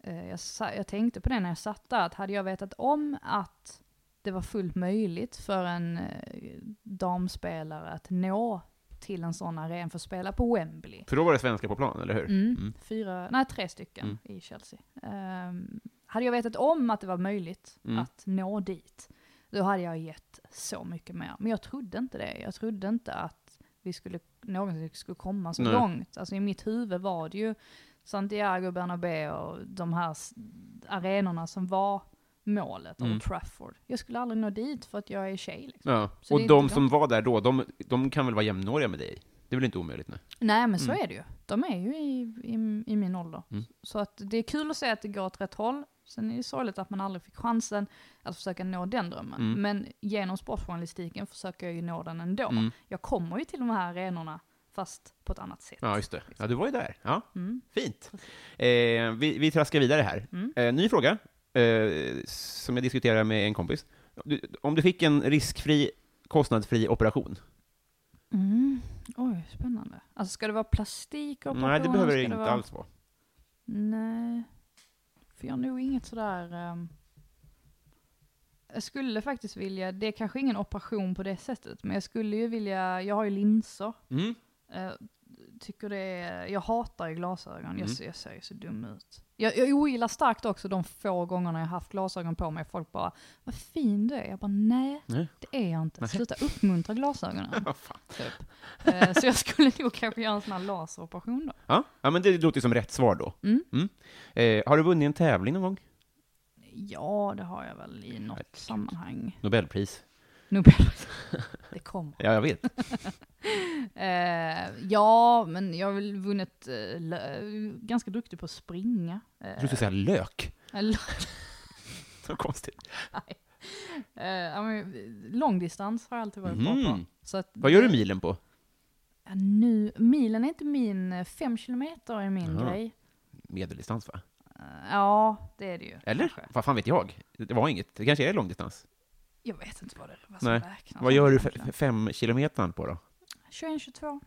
Eh, jag, jag tänkte på det när jag satt där, att hade jag vetat om att det var fullt möjligt för en eh, damspelare att nå till en sån arena för att spela på Wembley. För då var det svenska på plan, eller hur? Mm. Mm. Fyra, nej tre stycken Mm. i Chelsea. Ehm, hade jag vetat om att det var möjligt Mm. att nå dit, då hade jag gett så mycket mer. Men jag trodde inte det. Jag trodde inte att vi skulle någonsin skulle komma så Nej. långt. Alltså i mitt huvud var det ju Santiago Bernabéu och de här arenorna som var målet, Mm. Old Trafford. Jag skulle aldrig nå dit för att jag är tjej liksom. Ja. Så Och de som var där då, de, de kan väl vara jämnåriga med dig? Det är väl inte omöjligt? Nej. Nej men så Mm. är det ju. De är ju i, i, i min ålder. Mm. Så att det är kul att se att det går åt rätt håll. Sen är det sorgligt att man aldrig fick chansen att försöka nå den drömmen. Mm. Men genom sportjournalistiken försöker jag ju nå den ändå. Mm. Jag kommer ju till de här arenorna fast på ett annat sätt. Ja, just det. Ja, du var ju där. Ja, Mm. fint. Eh, vi, vi traskar vidare här. Mm. Eh, ny fråga, eh, som jag diskuterar med en kompis. Du, om du fick en riskfri, kostnadsfri operation? Mm. Oj, spännande. Alltså ska det vara plastikoperation? Nej, det behöver det inte vara... alls vara. Nej. För jag har nog inget sådär... ehm, Jag skulle faktiskt vilja, det är kanske ingen operation på det sättet, men jag skulle ju vilja, jag har ju linser. Mm. Eh, tycker det är, jag hatar ju glasögon, jag, Mm. ser, jag ser ju så dum ut. Jag, jag ogillar starkt också de få gångerna jag haft glasögon på mig, folk bara vad fin du är. Jag bara nej, Nej. det är jag inte. Nej. Sluta uppmuntra glasögonen. <laughs> Typ. Eh, så jag skulle nog kanske göra en sån här laseroperation då. Ja, ja, men det låter som rätt svar då. Mm. Eh, har du vunnit en tävling någon gång? Ja, det har jag väl i något sammanhang. Nobelpris? Nobel. Det kommer. Ja, jag vet. <laughs> Eh, ja, men jag har väl vunnit, eh, lö- ganska duktig på att springa. Eh, Jag trodde du skulle säga lök. <laughs> eller- <laughs> Så konstigt. eh, ja, men, långdistans har jag alltid varit bra på. Mhm. Så att Vad gör du milen på? Nu, milen är inte min, eh, fem kilometer är min Jaha. grej. Medeldistans, va? Eh, ja, det är det ju. Eller? kanske. Vad fan vet jag? Det var inget. Det kanske är långdistans. Jag vet inte vad det vad som Nej. räknas. Vad gör du egentligen. fem kilometern på då? 21-22.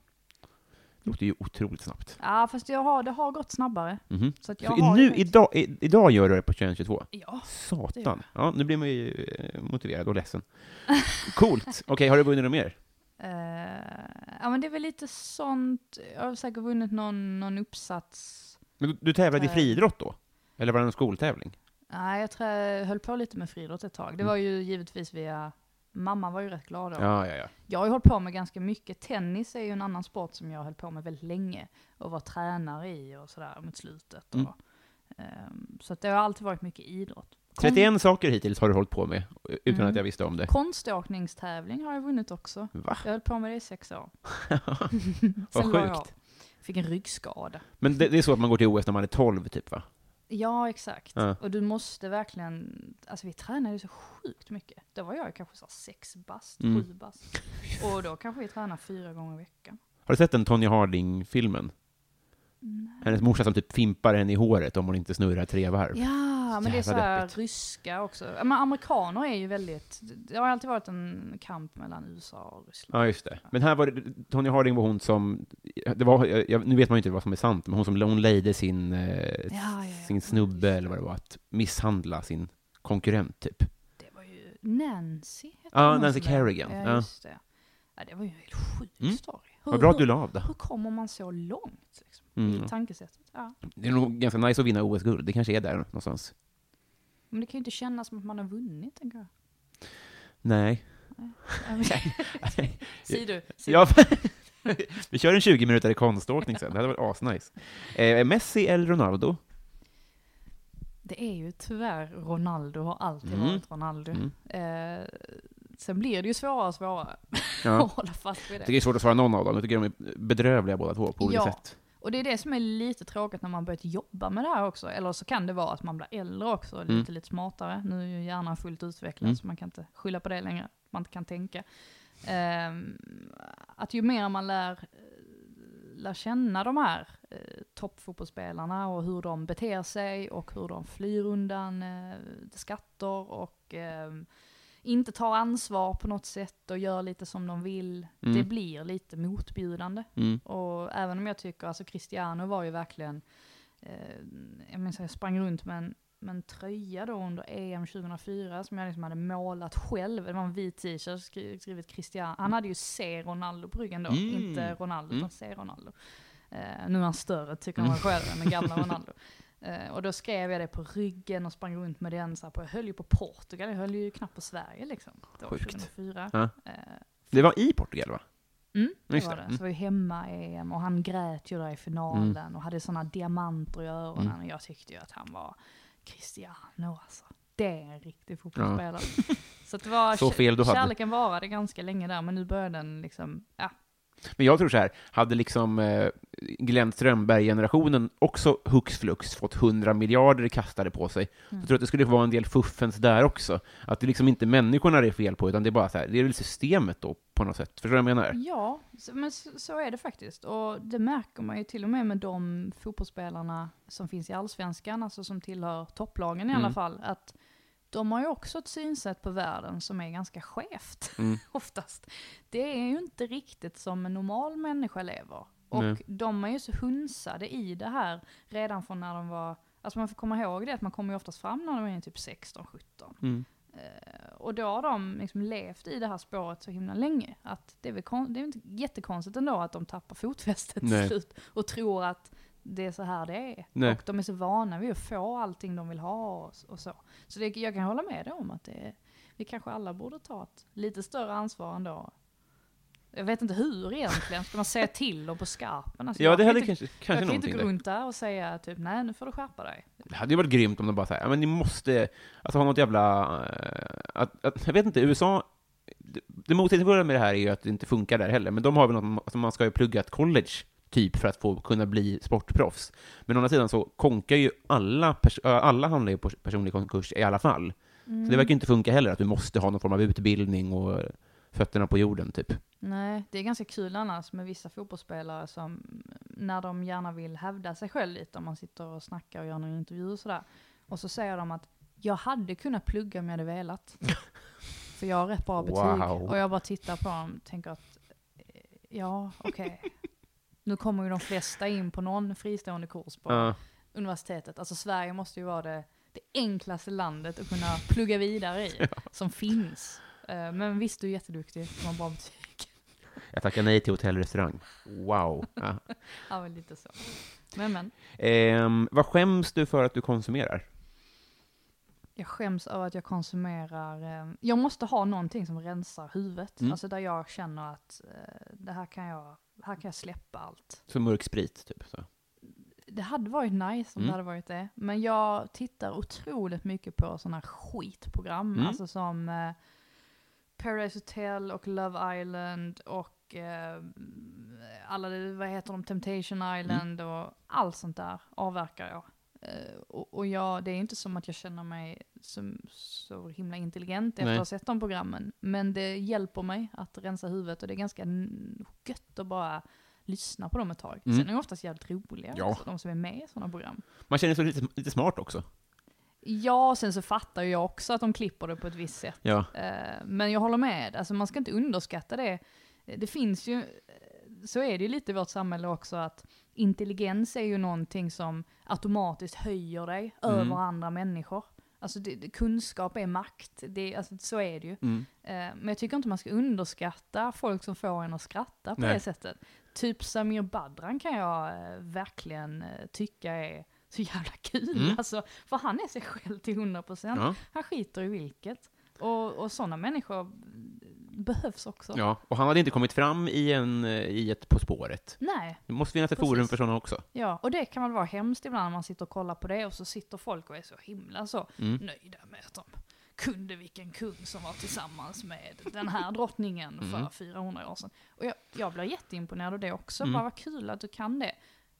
Det låter ju otroligt snabbt. Ja, fast jag har, det har gått snabbare. Mhm. Så att Så jag har ju nu, idag, i, idag gör du det på 21-22? Ja. Satan. Ja, nu blir man ju eh, motiverad och ledsen. <laughs> Coolt. Okej, har du vunnit något mer? Eh, ja men det är väl lite sånt, jag har säkert vunnit någon, någon uppsats. Men du, du tävlade i Eh. friidrott då? Eller var det en skoltävling? Nej, jag jag höll på lite med friidrott ett tag. Det Mm. var ju givetvis via, mamma var ju rätt glad då. Ja, ja, ja. Jag har ju hållit på med ganska mycket. Tennis är ju en annan sport som jag höll på med väldigt länge. Och var tränare i och sådär mot slutet. Och, Mm. ehm, så att det har alltid varit mycket idrott. Kon- 31 saker hittills har du hållit på med, utan Mm. att jag visste om det. Konståkningstävling har jag vunnit också. Va? Jag höll på med det i sex år. <laughs> Vad jag sjukt. av. Fick en ryggskada. Men det, det är så att man går till OS när man är 12, typ va? Ja, exakt. Ja. Och du måste verkligen, alltså vi tränade ju så sjukt mycket. Då var jag kanske så sex bast, Mm. sju bast. Och då kanske vi tränade fyra gånger i veckan. Har du sett den Tonya Harding-filmen? Hennes morsa som typ fimpar henne i håret om hon inte snurrar tre varv. Ja, men det är så här ryska också. Ja, Men amerikaner är ju väldigt, det har alltid varit en kamp mellan USA och Ryssland. Ja, just det. Men här var det, Tonya Harding var hon som, det var, jag, nu vet man ju inte vad som är sant, men hon som hon lejde sin, eh, Ja, ja, ja. sin snubbe, eller vad det var, att misshandla sin konkurrent, typ. Det var ju Nancy. Ja, Nancy Kerrigan, Ja, ja. just det. Ja, det var ju en helt sjuk Mm. story. Vad bra att du hur, la av det. hur kommer man så långt? Mm. I tankesättet. Ja. Det är nog ganska nice att vinna OS-guld, det kanske är där någonstans. Men det kan ju inte kännas som att man har vunnit, tänker jag. Nej. <laughs> <laughs> Säg du. säg Ja, <laughs> vi kör en 20 minuter i konståkning sen, det hade varit asnice. Eh, Messi eller Ronaldo? Det är ju tyvärr Ronaldo, har alltid Mm. varit Ronaldo. Mm. Eh, sen blir det ju svårare och svårare Ja. att hålla fast vid det. det är svårt att svara någon av dem, jag tycker de är bedrövliga båda två, på olika Ja. sätt. Och det är det som är lite tråkigt när man börjat jobba med det här också. Eller så kan det vara att man blir äldre också, Mm. lite, lite smartare. Nu är ju hjärnan fullt utvecklad Mm. så man kan inte skylla på det längre. Man inte kan tänka. Ehm, att ju mer man lär, lär känna de här eh, toppfotbollsspelarna och hur de beter sig och hur de flyr undan eh, skatter och ehm, inte tar ansvar på något sätt och gör lite som de vill. Mm. Det blir lite motbjudande. Mm. Och även om jag tycker, alltså Cristiano var ju verkligen, eh, jag minns att jag sprang runt med en, med en tröja då under EM 2004 som jag liksom hade målat själv. Det var en vit t-shirt, skri- skrivit Cristiano. Han hade ju C Ronaldo på ryggen då, Mm. inte Ronaldo Mm. utan C Ronaldo. Eh, nu är han större tycker han själv än den gamla <laughs> Ronaldo. Eh, och då skrev jag det på ryggen och sprang runt med den så här på, jag höll ju på Portugal, jag höll ju knappt på Sverige liksom. Då, Sjukt. 2004. Ja. Eh, Det var i Portugal va? Mm, det Just var det. Mm. Så var ju hemma-EM och han grät ju där i finalen och hade sådana diamanter i öronen. Mm. Och jag tyckte ju att han var Cristiano alltså. Det är en riktig fotbollsspelare. Så att det var, Så fel du hade. kärleken varade ganska länge där men nu börjar den liksom, ja, Men jag tror så här, hade liksom eh, Glenn Strömberg-generationen också hux flux fått 100 miljarder kastade på sig, Mm. så tror jag att det skulle vara en del fuffens där också. Att det liksom inte människorna det är fel på, utan det är bara så här, det är väl systemet då, på något sätt. Förstår du vad jag menar? Ja, men så, så är det faktiskt. Och det märker man ju till och med med de fotbollsspelarna som finns i allsvenskan, alltså som tillhör topplagen i Mm. alla fall, att de har ju också ett synsätt på världen som är ganska skevt, Mm. <laughs> oftast. Det är ju inte riktigt som en normal människa lever. Och Nej. de är ju så hunsade i det här redan från när de var, alltså man får komma ihåg det att man kommer ju oftast fram när de är typ 16-17. Mm. Eh, Och då har de liksom levt i det här spåret så himla länge. Att det är väl kon- det är inte jättekonstigt ändå att de tappar fotfästet till slut och tror att det är så här det är. Nej. Och de är så vana vid att få allting de vill ha och, och så. Så det, jag kan hålla med dig om att det vi kanske alla borde ta ett lite större ansvar ändå. Jag vet inte hur egentligen, ska man säga till dem på skarpen? Alltså Ja, jag det hade inte, kanske, Jag kanske kan inte någonting gå runt där och säga typ nej nu får du skärpa dig. Det hade ju varit grymt om de bara säger, men ni måste, alltså ha något jävla, eh, att, att, jag vet inte, USA, det, det motsägelsefulla med det här är ju att det inte funkar där heller, men de har väl något, alltså man ska ju plugga ett college, typ, för att få kunna bli sportproffs. Men å andra sidan så konkar ju alla, alla hamnar ju på personlig konkurs i alla fall. Så det verkar ju inte funka heller, att du måste ha någon form av utbildning och fötterna på jorden, typ. Nej, det är ganska kul annars med vissa fotbollsspelare som, när de gärna vill hävda sig själv lite, om man sitter och snackar och gör någon intervju och sådär. Och så säger de att jag hade kunnat plugga om jag hade velat. För jag har rätt bra betyg. <laughs> Wow. Och jag bara tittar på dem och tänker att, ja okej. Nu kommer ju de flesta in på någon fristående kurs på Ja. universitetet. Alltså Sverige måste ju vara det, det enklaste landet att kunna plugga vidare i, <laughs> som finns. Eh, Men visst, du är jätteduktig, du har bra betyg. <laughs> jag tackar nej till hotellrestaurang. Wow. Ja. <laughs> Ja, men lite så. Men men, Ehm, vad skäms du för att du konsumerar? jag skäms över att jag konsumerar, eh, jag måste ha någonting som rensar huvudet. Mm. Alltså där jag känner att eh, det här kan jag, här kan jag släppa allt. Som mörk sprit, typ. Så. Det hade varit nice om Mm. det hade varit det. Men jag tittar otroligt mycket på sådana skitprogram. Mm. Alltså som eh, Paradise Hotel och Love Island och eh, alla, vad heter de, Temptation Island Mm. och allt sånt där avverkar jag. Eh, och och jag, det är inte som att jag känner mig som, så himla intelligent efter att ha sett de programmen. Men det hjälper mig att rensa huvudet och det är ganska gött att bara lyssna på dem ett tag. Mm. Sen är de oftast jävligt roliga, Ja. också, de som är med i sådana program. Man känner sig lite, lite smart också. Ja, sen så fattar jag också att de klipper det på ett visst sätt. Ja. Eh, Men jag håller med, alltså man ska inte underskatta det. Det finns ju, så är det ju lite i vårt samhälle också att intelligens är ju någonting som automatiskt höjer dig Mm. över andra människor. Alltså det, kunskap är makt, det, alltså, så är det ju. Mm. Eh, Men jag tycker inte man ska underskatta folk som får en att skratta på Nej. det sättet. Typ Samir Badran kan jag eh, verkligen eh, tycka är så jävla kul. Mm. <laughs> Alltså, för han är sig själv till 100%. Ja. Han skiter i vilket. Och, och sådana människor behövs också. ja, och han hade inte kommit fram i, en, eh, i ett På spåret. Nej, Det måste finnas ett Precis. forum för sådana också. ja, och det kan väl vara hemskt ibland när man sitter och kollar på det och så sitter folk och är så himla så Mm. nöjda med att de kunde vilken kung som var tillsammans med den här drottningen för Mm. 400 år sedan. Och jag, jag blir jätteimponerad av det också, Mm. bara vad kul att du kan det.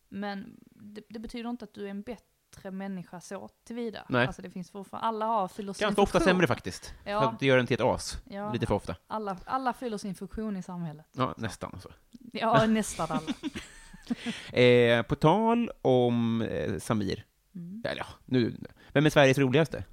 Men det, det betyder inte att du är en bättre människa så tillvida. Nej. Alltså det finns fortfarande, alla har fyller sin Ganska ofta funktion. sämre faktiskt. Ja. För det gör en till ett as. Ja. Lite för ofta. Alla, alla fyller sin funktion i samhället. Ja, nästan. Alltså. Ja, <laughs> nästan alla. Eh, på tal om eh, Samir. Mm. Eller ja, nu. Vem är Sveriges roligaste?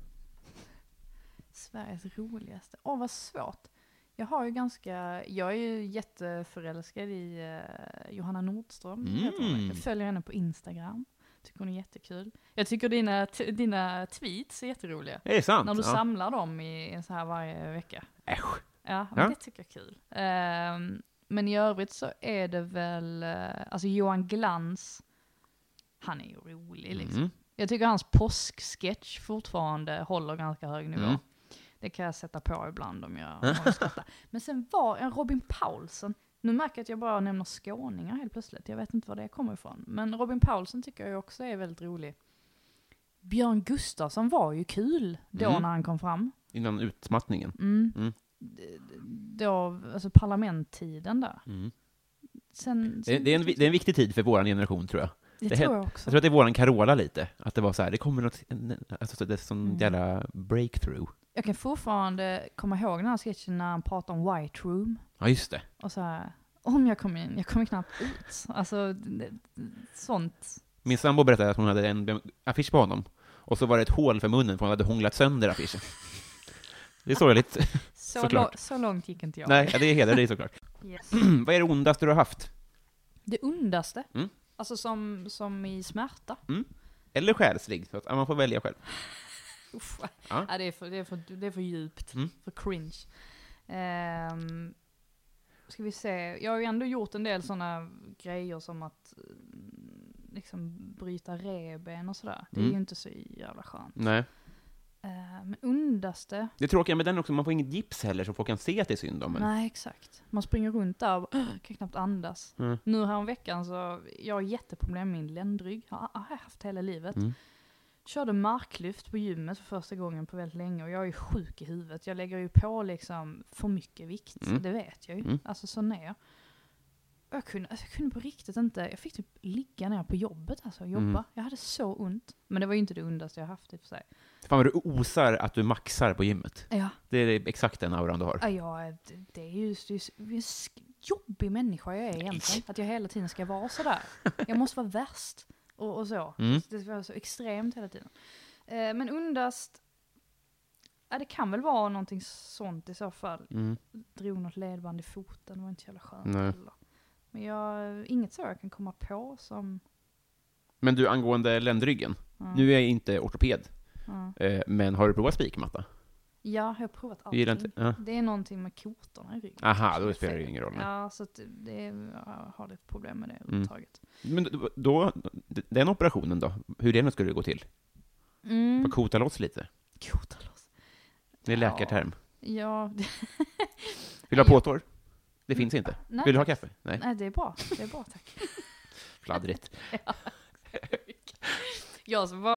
Sveriges roligaste. Åh, vad svårt. Jag har ju ganska, jag är ju jätteförälskad i eh, Johanna Nordström. Mm. Jag följer henne på Instagram. Tycker hon är jättekul. Jag tycker dina, dina tweets är jätteroliga. Är det sant? När du ja. samlar dem i en så här varje vecka. Äsch. Ja, Ja. det tycker jag är kul. Ehm, men i övrigt så är det väl, eh, alltså Johan Glans, han är ju rolig liksom. Mm. Jag tycker hans påsksketch fortfarande håller ganska hög nivå. Mm. Det kan jag sätta på ibland om jag, <laughs> om jag skrattar. Men sen var en Robin Paulsen, nu märker jag att jag bara nämner skåningar helt plötsligt, jag vet inte var det kommer ifrån. Men Robin Paulsen tycker jag också är väldigt rolig. Björn Gustafsson var ju kul då Mm. när han kom fram. Innan utmattningen. Mm. Mm. Då, alltså parlamenttiden där. Mm. sen, Det, är- det, är en, det är en viktig tid för vår generation, tror jag. det det tror jag också. Jag tror att det är våran Carola lite, att det var så här, det kommer något, alltså det är sån Mm. jävla breakthrough. Jag kan fortfarande komma ihåg den här sketchen när han pratar om White Room. Ja, just det. Och så här, om jag kom in, jag kommer knappt ut. Alltså, det, sånt. Min sambo berättade att hon hade en affisch på honom, och så var det ett hål för munnen för hon hade hånglat sönder affischen. Det är sorgligt. <laughs> Så, <laughs> Såklart. så långt gick inte jag. Nej, det är hedrar dig såklart. Yes. <clears throat> Vad är det ondaste du har haft? Det ondaste? Mm. Alltså som, som i smärta? Eller själslig, så att man får välja själv. Uff. Ja. Ja. det, är för, det, är för, det är för djupt. Mm. För cringe. Ehm, ska vi se, jag har ju ändå gjort en del sådana grejer som att mm, liksom bryta revben och sådär. Det är Mm. ju inte så jävla skönt. Nej. Ehm, men ondaste? Det tråkiga med den också, man får inget gips heller, så folk kan se att det är synd om en. Nej, exakt. Man springer runt där och "Åh, kan knappt andas. Mm. Nu här veckan så, jag har jätteproblem med min ländrygg. Har har jag haft hela livet. Mm. Körde marklyft på gymmet för första gången på väldigt länge och jag är ju sjuk i huvudet. Jag lägger ju på liksom för mycket vikt, Mm. det vet jag ju. Mm. Alltså så ner. Jag kunde, alltså, jag kunde på riktigt inte, jag fick typ ligga ner på jobbet alltså och jobba. Mm. Jag hade så ont. Men det var ju inte det ondaste jag haft i och för sig. Fan vad du osar att du maxar på gymmet. Ja, Det är exakt den auran du har. ja det, det är ju det är en jobbig människa jag är egentligen. Att jag hela tiden ska vara sådär. Jag måste vara värst. Och, och så. Mm. Det vara så extremt hela tiden. Eh, men undast, ja det kan väl vara någonting sånt i så fall. Mm. Drog något ledband i foten, det var inte så jävla skönt heller. Men jag, inget så jag kan komma på som... Men du, angående ländryggen. Ja, Nu är jag inte ortoped, ja. eh, men har du provat spikmatta? Ja jag har provat gillar allting. inte- ja. Det är någonting med kotorna i ryggen. Aha, då spelar det ingen roll. Ja, så att det- det jag har lite problem med det Mm. överhuvudtaget. Men då- den operationen då, hur det nu skulle gå till? Mm. Bara kota loss lite? Kota loss. Det är Ja. läkarterm. Ja, det, <laughs> Vill du ha påtår? Det finns inte. nej, Vill du ha kaffe? Nej, nej det är bra. Det är bra tack. <laughs> fladdrigt. <laughs> jag som var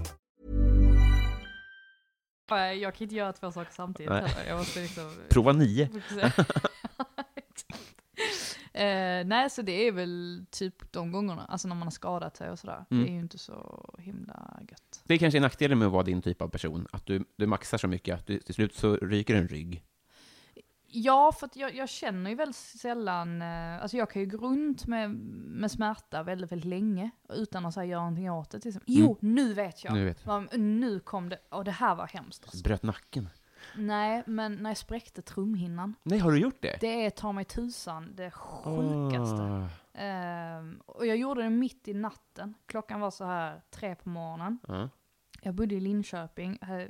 Jag kan inte göra två saker samtidigt Nej. heller. Jag måste liksom... Prova nio. <laughs> eh, nej, så det är väl typ de gångerna, alltså när man har skadat sig och sådär. Mm. Det är ju inte så himla gött. Det är kanske är nackdelen med att vara din typ av person, att du, du maxar så mycket att du, till slut så ryker en rygg. Ja, för jag, jag känner ju väldigt sällan, eh, alltså jag kan ju gå runt med, med smärta väldigt, väldigt länge utan att så här, göra någonting åt det. Exempel. Jo, nu vet jag! Nu vet Nu kom det, och det här var hemskt. Alltså. Bröt nacken. Nej, men när jag spräckte trumhinnan, Nej, har du gjort det? det är ta mig tusan det sjukaste. Ah. Ehm, och jag gjorde det mitt i natten. Klockan var så här tre på morgonen. Ja. Jag bodde i Linköping, eh,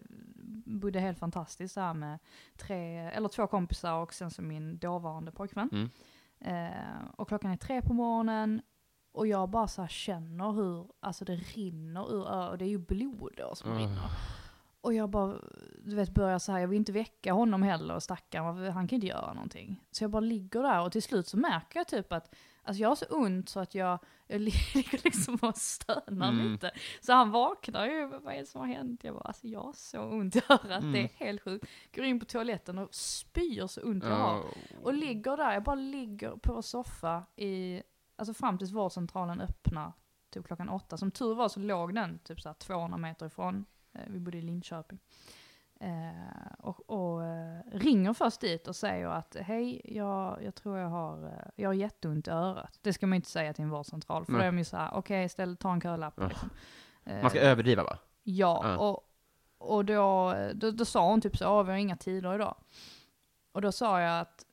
bodde helt fantastiskt där med tre, eller två kompisar och sen så min dåvarande pojkvän. Mm. Eh, och klockan är tre på morgonen och jag bara så här känner hur, alltså det rinner ur och det är ju blod då som Ah. rinner. Och jag bara, du vet, börjar så här, jag vill inte väcka honom heller, stackaren, han kan inte göra någonting. Så jag bara ligger där och till slut så märker jag typ att, alltså jag har så ont så att jag, jag <laughs> ligger liksom och stönar Mm. lite. Så han vaknar ju, vad är det som har hänt? Jag bara, alltså jag har så ont i örat, Mm. det är helt sjukt. Går in på toaletten och spyr så ont jag har. Oh. Och ligger där, jag bara ligger på en soffa i, alltså fram tills vårdcentralen öppnar typ klockan åtta. Som tur var så låg den typ så här 200 meter ifrån, eh, vi bodde i Linköping. Eh, och och eh, ringer först dit och säger att hej, jag, jag tror jag har, eh, jag har jätteont i örat. Det ska man inte säga till en vårdcentral, för Nej. då är de ju såhär, okej, ställ, ta en kölapp. Ja. Liksom. Eh, Man ska överdriva va? Ja, Ja. och, och då, då, då sa hon typ så, "Ja, vi har inga tider idag. Och då sa jag att,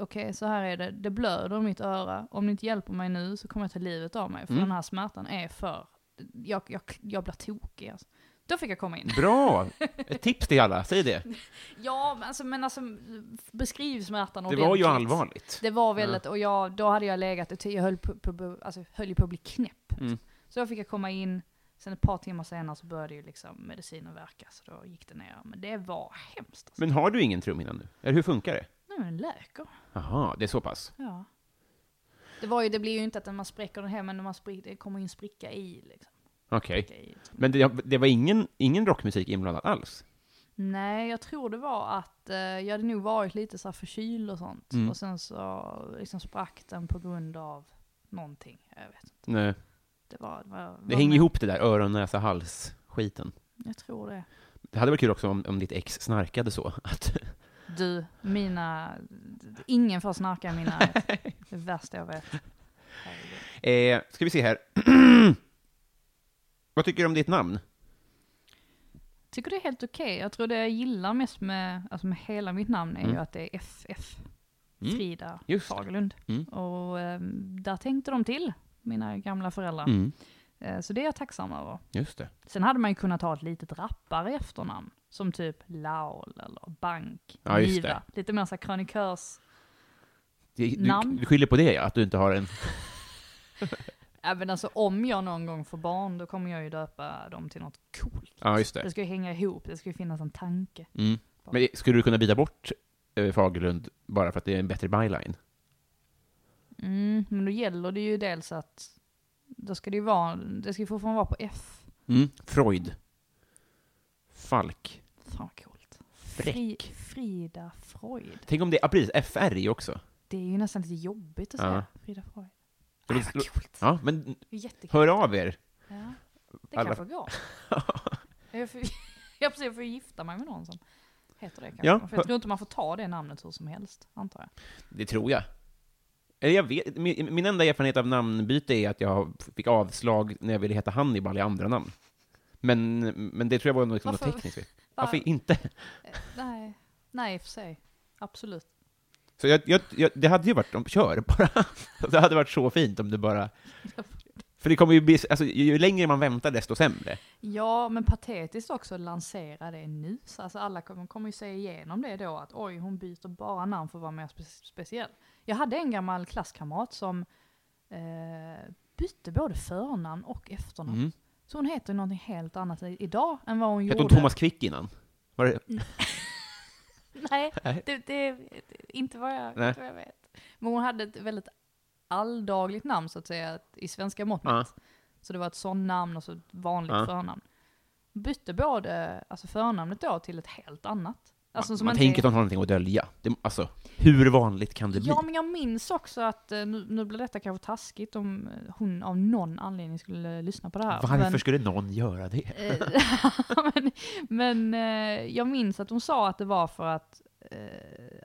okej så här är det, det blöder i mitt öra, om ni inte hjälper mig nu så kommer jag ta livet av mig, för Mm. den här smärtan är för, jag, jag, jag blir tokig alltså. Då fick jag komma in. Bra! <laughs> Ett tips till alla, säg det. Ja, men alltså, men alltså beskriv smärtan Det var ju allvarligt. Det var väldigt, och jag, då hade jag legat, jag höll på, på, alltså, höll ju på att bli knäpp. Mm. Så då fick jag komma in, sen ett par timmar senare så började ju liksom medicinen verka, så då gick det ner. Men det var hemskt. Alltså. Men har du ingen trumhinna nu? Eller hur funkar det? Nej men den läker. Jaha, det är så pass. Ja. Det, var ju, det blir ju inte att man spräcker den här, men man sprick, det kommer ju en spricka i. Liksom. Okej. I. Men det, det var ingen, ingen rockmusik inblandad alls? Nej, jag tror det var att eh, jag hade nog varit lite så här förkyld och sånt. Mm. Och sen så liksom sprack den på grund av någonting. Jag vet inte. Nej. Det var... Det, var, Det hänger med- ihop det där öron, näsa, hals skiten. Jag tror det. Det hade varit kul också om, om ditt ex snarkade så. <laughs> Att, Du, mina... Ingen får snarka i min <laughs> närhet. Det värsta jag vet. Eh, ska vi se här. <clears throat> Vad tycker du om ditt namn? Tycker det är helt okej. Jag tror det jag gillar mest med, alltså med hela mitt namn är ju Mm. att det är FF. Mm. Frida Just det. Fagerlund. Mm. Och ehm, där tänkte de till, mina gamla föräldrar. Mm. Eh, så det är jag tacksam över. Just det. Sen hade man ju kunnat ha ett litet rappare efternamn. Som typ Laul eller Bank, Ja, just Niva. Lite mer så här krönikörs... Du, Namn? du skyller på det ja, att du inte har en... <laughs> Även alltså om jag någon gång får barn, då kommer jag ju döpa dem till något coolt. Ja, just Det det. ska ju hänga ihop, det ska ju finnas en tanke. Mm. Men skulle du kunna byta bort eh, Fagerlund bara för att det är en bättre byline? Mm, men då gäller det ju dels att, då ska det ju vara, det ska ju fortfarande vara på F. Mm. Freud. Falk. Fan vad coolt. Fri, Frida Freud. Tänk om det, ja precis, FR i också. Det är ju nästan lite jobbigt att Ja. säga. Frida Freud. Det Nej, låter- vad coolt. Ja, men jättekul. hör av er. Ja, det Alla- kanske går. <laughs> jag, får, <laughs> jag, får, jag får gifta mig med någon som heter det kanske. Ja, För jag tror inte man får ta det namnet hur som helst, antar jag. Det tror jag. Eller jag vet, min, min enda erfarenhet av namnbyte är att jag fick avslag när jag ville heta Hannibal i andra namn. Men, men det tror jag var något, något Varför? tekniskt. Var- Varför inte? Eh, Nej, nej i och för sig. Absolut. Så jag, jag, jag, det hade ju varit, om, kör bara. <laughs> Det hade varit så fint om du bara... För det kommer ju bli, alltså ju längre man väntar desto sämre. Ja, men patetiskt också att lansera det nu. Så Alltså alla kommer, kommer ju se igenom det då, att oj, hon byter bara namn för att vara mer spe speciell. Jag hade en gammal klasskamrat som eh, bytte både förnamn och efternamn. Mm. Så hon heter någonting helt annat idag än vad hon Hette gjorde. hon Thomas Quick innan? Var det, <laughs> Nej, Nej. det, det, inte, vad jag, Nej. inte vad jag vet. Men hon hade ett väldigt alldagligt namn så att säga, i svenska mått mätt. Så det var ett sånt namn och så ett vanligt Ja. förnamn. Bytte både alltså förnamnet då till ett helt annat. Alltså, man man inte- tänker att hon har någonting att dölja. Det, alltså, hur vanligt kan det bli? Ja, men jag minns också att, eh, nu, nu blir detta kanske taskigt om eh, hon av någon anledning skulle eh, lyssna på det här. Varför men, skulle någon göra det? <laughs> Men men jag minns att hon sa att det var för att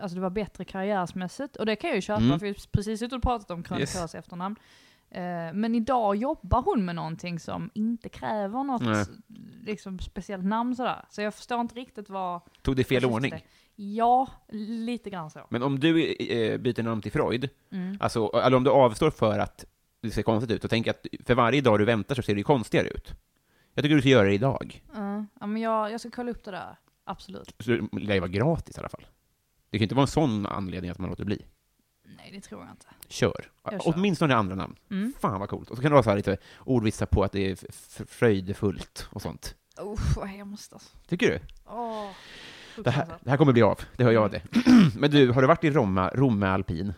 alltså det var bättre karriärsmässigt. Och det kan jag ju köpa, Mm. för vi har precis suttit och pratat om krönikörs Yes. efternamn. Eh, men idag jobbar hon med någonting som inte kräver något Nej. liksom, speciellt namn sådär. Så jag förstår inte riktigt vad... Tog det fel ordning? Ja, lite grann så. Men om du eh, byter namn till Freud, Mm. alltså, eller om du avstår för att det ser konstigt ut, och tänk att för varje dag du väntar så ser det konstigare ut. Jag tycker du ska göra det idag. Ja, ja, men jag, jag ska kolla upp det där. Absolut. Så det lär ju vara gratis i alla fall. Det kan ju inte vara en sån anledning att man låter bli. Nej, det tror jag inte. Kör. Jag kör. Åtminstone andra namn. Mm. Fan vad coolt. Och så kan du ha så här lite ordvitsar på att det är fröjdefullt och sånt. Usch, vad hemskt alltså. Tycker du? Åh, Det här, det här kommer bli av, det hör jag det. <clears throat> Men du, har du varit i Roma, Romme alpin?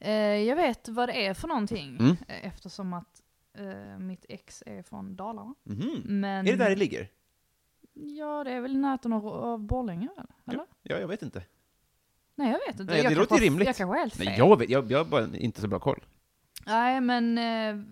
Eh, jag vet vad det är för någonting, Mm. eh, eftersom att eh, mitt ex är från Dalarna. Mhm. Men, Är det där det ligger? Ja, det är väl i närheten av, av Borlänge, eller? eller? Ja, jag vet inte. Nej, jag vet inte. Nej, jag det låter har- rimligt. Jag kanske helt fel. Nej, jag, vet, jag, jag har bara inte så bra koll. Nej, men eh,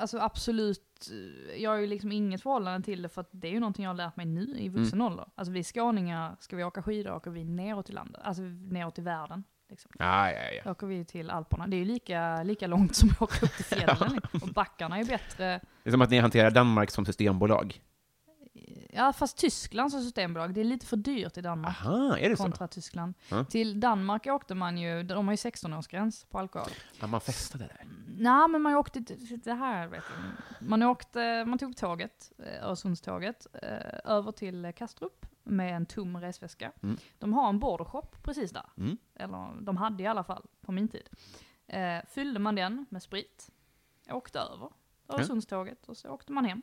alltså absolut, eh, jag har ju liksom inget förhållande till det för att det är ju någonting jag har lärt mig nu i vuxen ålder. Alltså vi skåningar, ska vi åka skidor åker vi neråt i landet, alltså neråt i världen. Liksom. Ja, ja, ja. Då åker vi till Alperna. Det är ju lika, lika långt som att åka upp till fjällen. <laughs> liksom. Och backarna är bättre. Det är som att ni hanterar Danmark som systembolag. Ja, fast Tyskland som systembolag, det är lite för dyrt i Danmark. Aha, är det så? kontra Tyskland. Ja. Till Danmark åkte man ju, de har ju 16-årsgräns på alkohol. Ja, man festade där. Nej, men man åkte, det här vet jag. Man åkte, man tog tåget, eh, Öresundståget, eh, över till Kastrup med en tom resväska. Mm. De har en bordershop precis där. Mm. Eller de hade i alla fall, på min tid. Eh, fyllde man den med sprit, åkte över Öresundståget och så åkte man hem.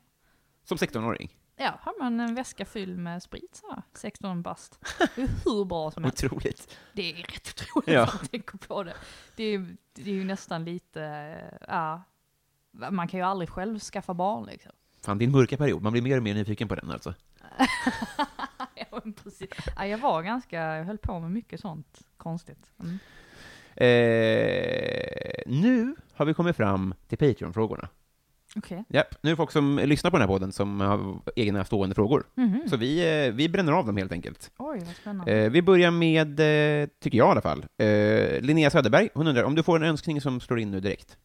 Som 16-åring. Ja, har man en väska fylld med sprit så här, 16 bast. Det är hur bra som helst. Otroligt. Det är rätt otroligt Ja. man tänker på det. Det är, det är ju nästan lite, ja, man kan ju aldrig själv skaffa barn liksom. Fan, din mörka period. Man blir mer och mer nyfiken på den alltså. <laughs> ja, precis. Ja, jag var ganska, jag höll på med mycket sånt konstigt. Mm. Eh, nu har vi kommit fram till Patreon-frågorna. Okej. Japp, nu är det folk som lyssnar på den här podden som har egna stående frågor. Mhm. Så vi, eh, vi bränner av dem helt enkelt. Oj, vad spännande. Eh, vi börjar med, eh, tycker jag i alla fall, Linnea Söderberg. Hon undrar om du får en önskning som slår in nu direkt.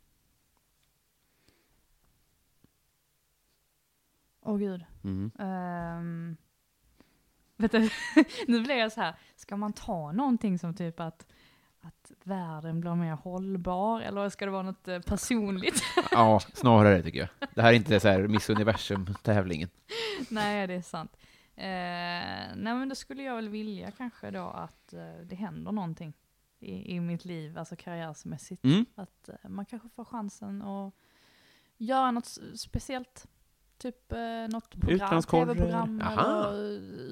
Åh gud. Mm. Um, vet du, nu blir jag så här, ska man ta någonting som typ att, att världen blir mer hållbar, eller ska det vara något eh, personligt? <laughs> Ja, snarare tycker jag. Det här är inte så här Miss Universum-tävlingen. Nej, det är sant. Eh, nej, men då skulle jag väl vilja kanske då att eh, det händer någonting i, i mitt liv, alltså karriärsmässigt. Mm. Att eh, man kanske får chansen att göra något speciellt. Typ eh, något program, tv-program eller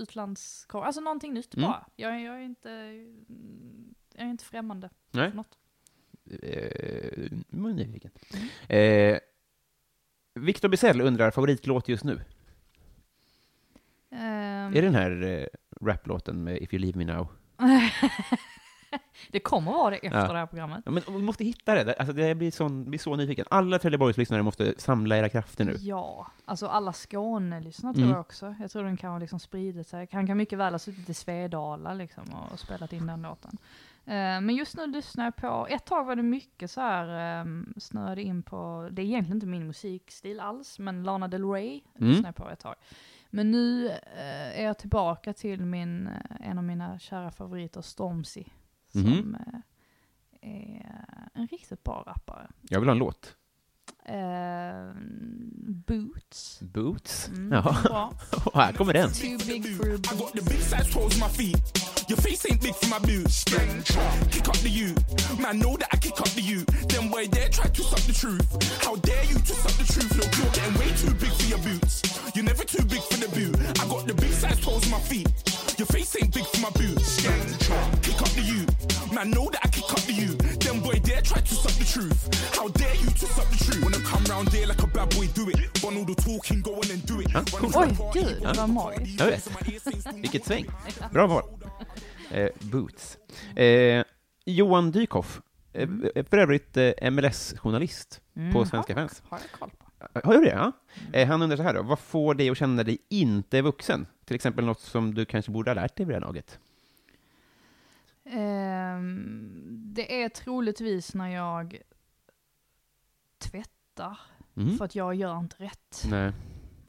utlandskorre. Alltså någonting nytt Mm. bara. Jag, jag, är inte, jag är inte främmande Nej. för något. Eh, är nyfiken. Mm. Eh, Victor Bizell undrar favoritlåt just nu. Ehm, Är det den här eh, raplåten med If You Leave Me Now? <laughs> det kommer vara det efter Ja. det här programmet. Ja, men vi måste hitta det. Alltså, det blir, sån, blir så nyfiken. Alla Trelleborgslyssnare måste samla era krafter nu. Ja, alltså alla Skåne-lyssnare tror Mm. jag också. Jag tror den kan ha liksom spridit sig. Han kan mycket väl ha suttit i Svedala liksom och spelat in den låten. Eh, men just nu lyssnar jag på, ett tag var det mycket så här, um, snöade in på, det är egentligen inte min musikstil alls, men Lana Del Rey Mm. lyssnar jag på ett tag. Men nu eh, är jag tillbaka till min, eh, en av mina kära favoriter, Stormzy. Som Mhm. eh, är en riktigt bra rappare. Jag vill ha en låt. Eh, boots. Boots. Mm, Ja, <laughs> och här kommer den. Too big for a I got boot. the big size toes on my feet. Your face ain't big for my boots. Kick up the you. Man, know that I kick up the you. Them boy there try to suck the truth. How dare you to suck the truth? Look, you're getting way too big for your boots. You're never too big for the boot. I got the big size toes on my feet. Your face ain't big for my boots. Kick up the you. Man, know that I kick up the you. Them boy there try to suck the truth. How dare you to suck the truth? Wanna come round there like a bad boy, do it. Want all the talking, go on and do it. Run Oj, gud, det var magiskt. Jag vet. Vilket sväng. Bra val. Eh, boots. Eh, Johan Dykhoff, eh, för övrigt eh, MLS-journalist på Svenska har, fans. Har jag koll på. Har du det? Ja. Eh, han undrar så här då, vad får dig att känna dig inte vuxen? Till exempel något som du kanske borde ha lärt dig vid det här laget? Ehm, det är troligtvis när jag tvättar, Mm. för att jag gör inte rätt. Nej.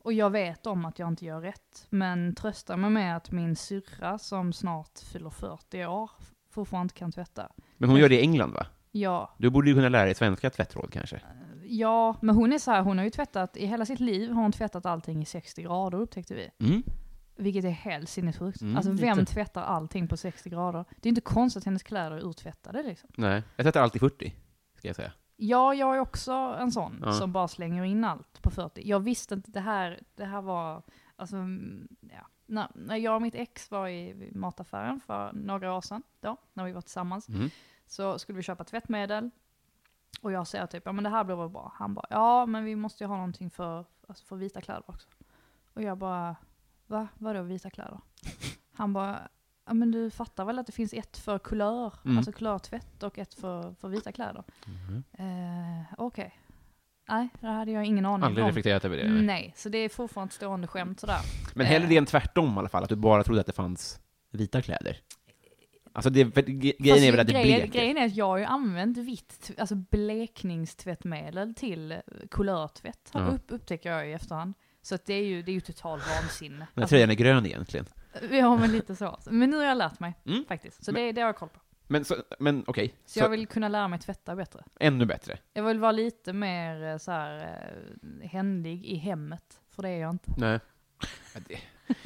Och jag vet om att jag inte gör rätt, men tröstar mig med att min syrra som snart fyller 40 år fortfarande inte kan tvätta. Men hon gör det i England, va? Ja, Du borde ju kunna lära dig svenska tvättråd kanske? ja, men hon är så här, hon har ju tvättat, i hela sitt liv har hon tvättat allting i 60 grader upptäckte vi. Mm. Vilket är helt sinnessjukt. Mm, alltså vem lite. tvättar allting på 60 grader? Det är inte konstigt att hennes kläder är urtvättade liksom. Nej, jag tvättar alltid 40, ska jag säga. Ja, jag är också en sån Ja. som bara slänger in allt på 40. Jag visste inte, det här, det här var, alltså, mm, ja. När, när jag och mitt ex var i mataffären för några år sedan, då, när vi var tillsammans, Mm. så skulle vi köpa tvättmedel. Och jag säger typ, ja men det här blir väl bra. Han bara, ja men vi måste ju ha någonting för, alltså för vita kläder också. Och jag bara, va? Vadå vita kläder? Han bara, ja men du fattar väl att det finns ett för kulör, Mm. alltså kulörtvätt och ett för, för vita kläder. Mhm. Eh, Okej. Nej, det hade jag ingen aning Aldrig om. reflekterat över det? Nej, så det är fortfarande ett stående skämt sådär. Men hellre Eh. det än tvärtom i alla fall, att du bara trodde att det fanns vita kläder. Alltså det, för, grejen Fast är väl att det grejen, bleker? grejen är att jag har ju använt vitt, alltså blekningstvättmedel till eh, kulörtvätt, Ja. upp, upptäcker jag i efterhand. Så att det är ju, det är ju total vansinne. Den här Alltså, tröjan är grön egentligen. <laughs> ja men lite så. Men nu har jag lärt mig, Mm. faktiskt. Så det, det har jag koll på. Men, så, men okej, Så, så jag vill kunna lära mig tvätta bättre. ännu bättre. Jag vill vara lite mer eh, så här eh, händig i hemmet, för det är jag inte. Nej. <laughs>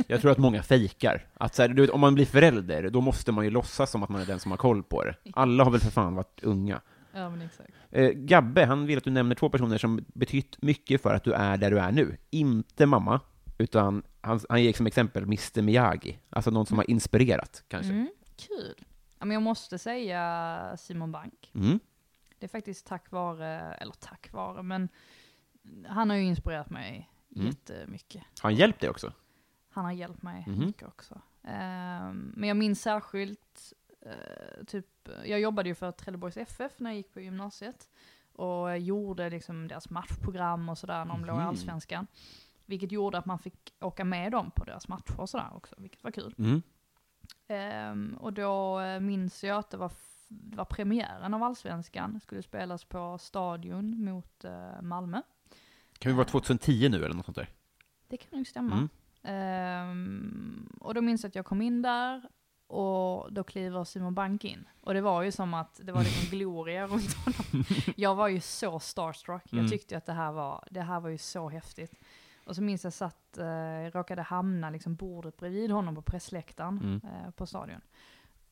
Jag tror att många fejkar. Att så här, du vet, om man blir förälder, då måste man ju låtsas som att man är den som har koll på det. <laughs> Alla har väl för fan varit unga. Ja men exakt. Eh, Gabbe, han vill att du nämner två personer som betytt mycket för att du är där du är nu. Inte mamma, utan han, han ger som exempel Mr Miyagi. Alltså någon som har inspirerat, kanske. Mm, kul. Ja, men jag måste säga Simon Bank. Mm. Det är faktiskt tack vare, eller tack vare, men han har ju inspirerat mig Mm. jättemycket. Har han hjälpt dig också? Han har hjälpt mig Mhm. mycket också. Ehm, men jag minns särskilt, eh, typ, jag jobbade ju för Trelleborgs FF när jag gick på gymnasiet. Och gjorde liksom deras matchprogram och sådär när de låg i Mhm. Allsvenskan. Vilket gjorde att man fick åka med dem på deras matcher och sådär också, vilket var kul. Mm. Ehm, och då eh, minns jag att det var, det var premiären av Allsvenskan. Det skulle spelas på Stadion mot eh, Malmö. Kan vi vara 2010 nu eller något sånt där? Det kan nog stämma. Mm. Ehm, och då minns jag att jag kom in där och då kliver Simon Bank in. Och det var ju som att det var liksom <laughs> gloria runt honom. <laughs> Jag var ju så starstruck. Mm. Jag tyckte att det här var, det här var ju så häftigt. Och så minns jag satt, eh, råkade hamna liksom bordet bredvid honom på pressläktaren Mm. eh, på stadion.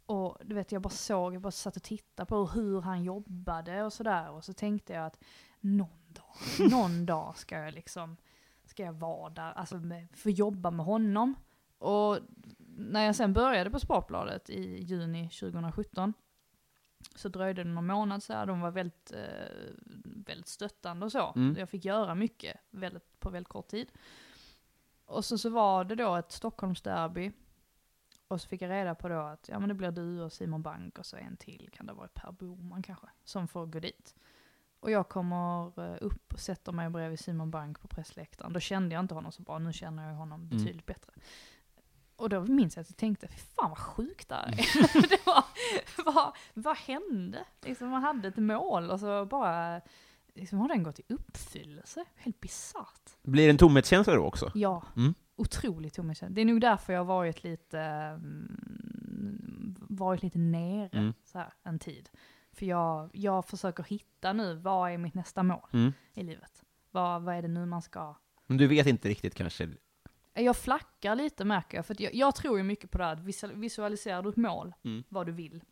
Och du vet, jag bara såg, jag bara satt och tittade på hur han jobbade och sådär. Och så tänkte jag att någon dag, <laughs> någon dag ska jag liksom, ska jag vara där, alltså med, få jobba med honom. Och när jag sen började på Sportbladet i juni 2017 så dröjde det någon månad så här. De var väldigt, eh, väldigt stöttande och så. Mm. Jag fick göra mycket väldigt, på väldigt kort tid. Och så, så var det då ett Stockholmsderby. Och så fick jag reda på då att ja, men det blir du och Simon Bank och så en till, kan det vara Per Boman kanske, som får gå dit. Och jag kommer eh, upp och sätter mig bredvid Simon Bank på pressläktaren. Då kände jag inte honom så bra, nu känner jag honom Mm. betydligt bättre. Och då minns jag att jag tänkte, fy fan vad sjukt det här är. det var, vad, vad hände? Liksom man hade ett mål och så bara, liksom har den gått i uppfyllelse. Helt bisarrt. Blir det en tomhetskänsla då också? Ja, Mm. otroligt tomhetskänsla. Det är nog därför jag har varit lite, mm, varit lite nere Mm. så här, en tid. För jag, jag försöker hitta nu, vad är mitt nästa mål Mm. i livet? Vad, vad är det nu man ska... Men du vet inte riktigt kanske? Jag flackar lite märker jag, för jag, jag tror ju mycket på det här att visual- visualiserar du ett mål, Mm. vad du vill,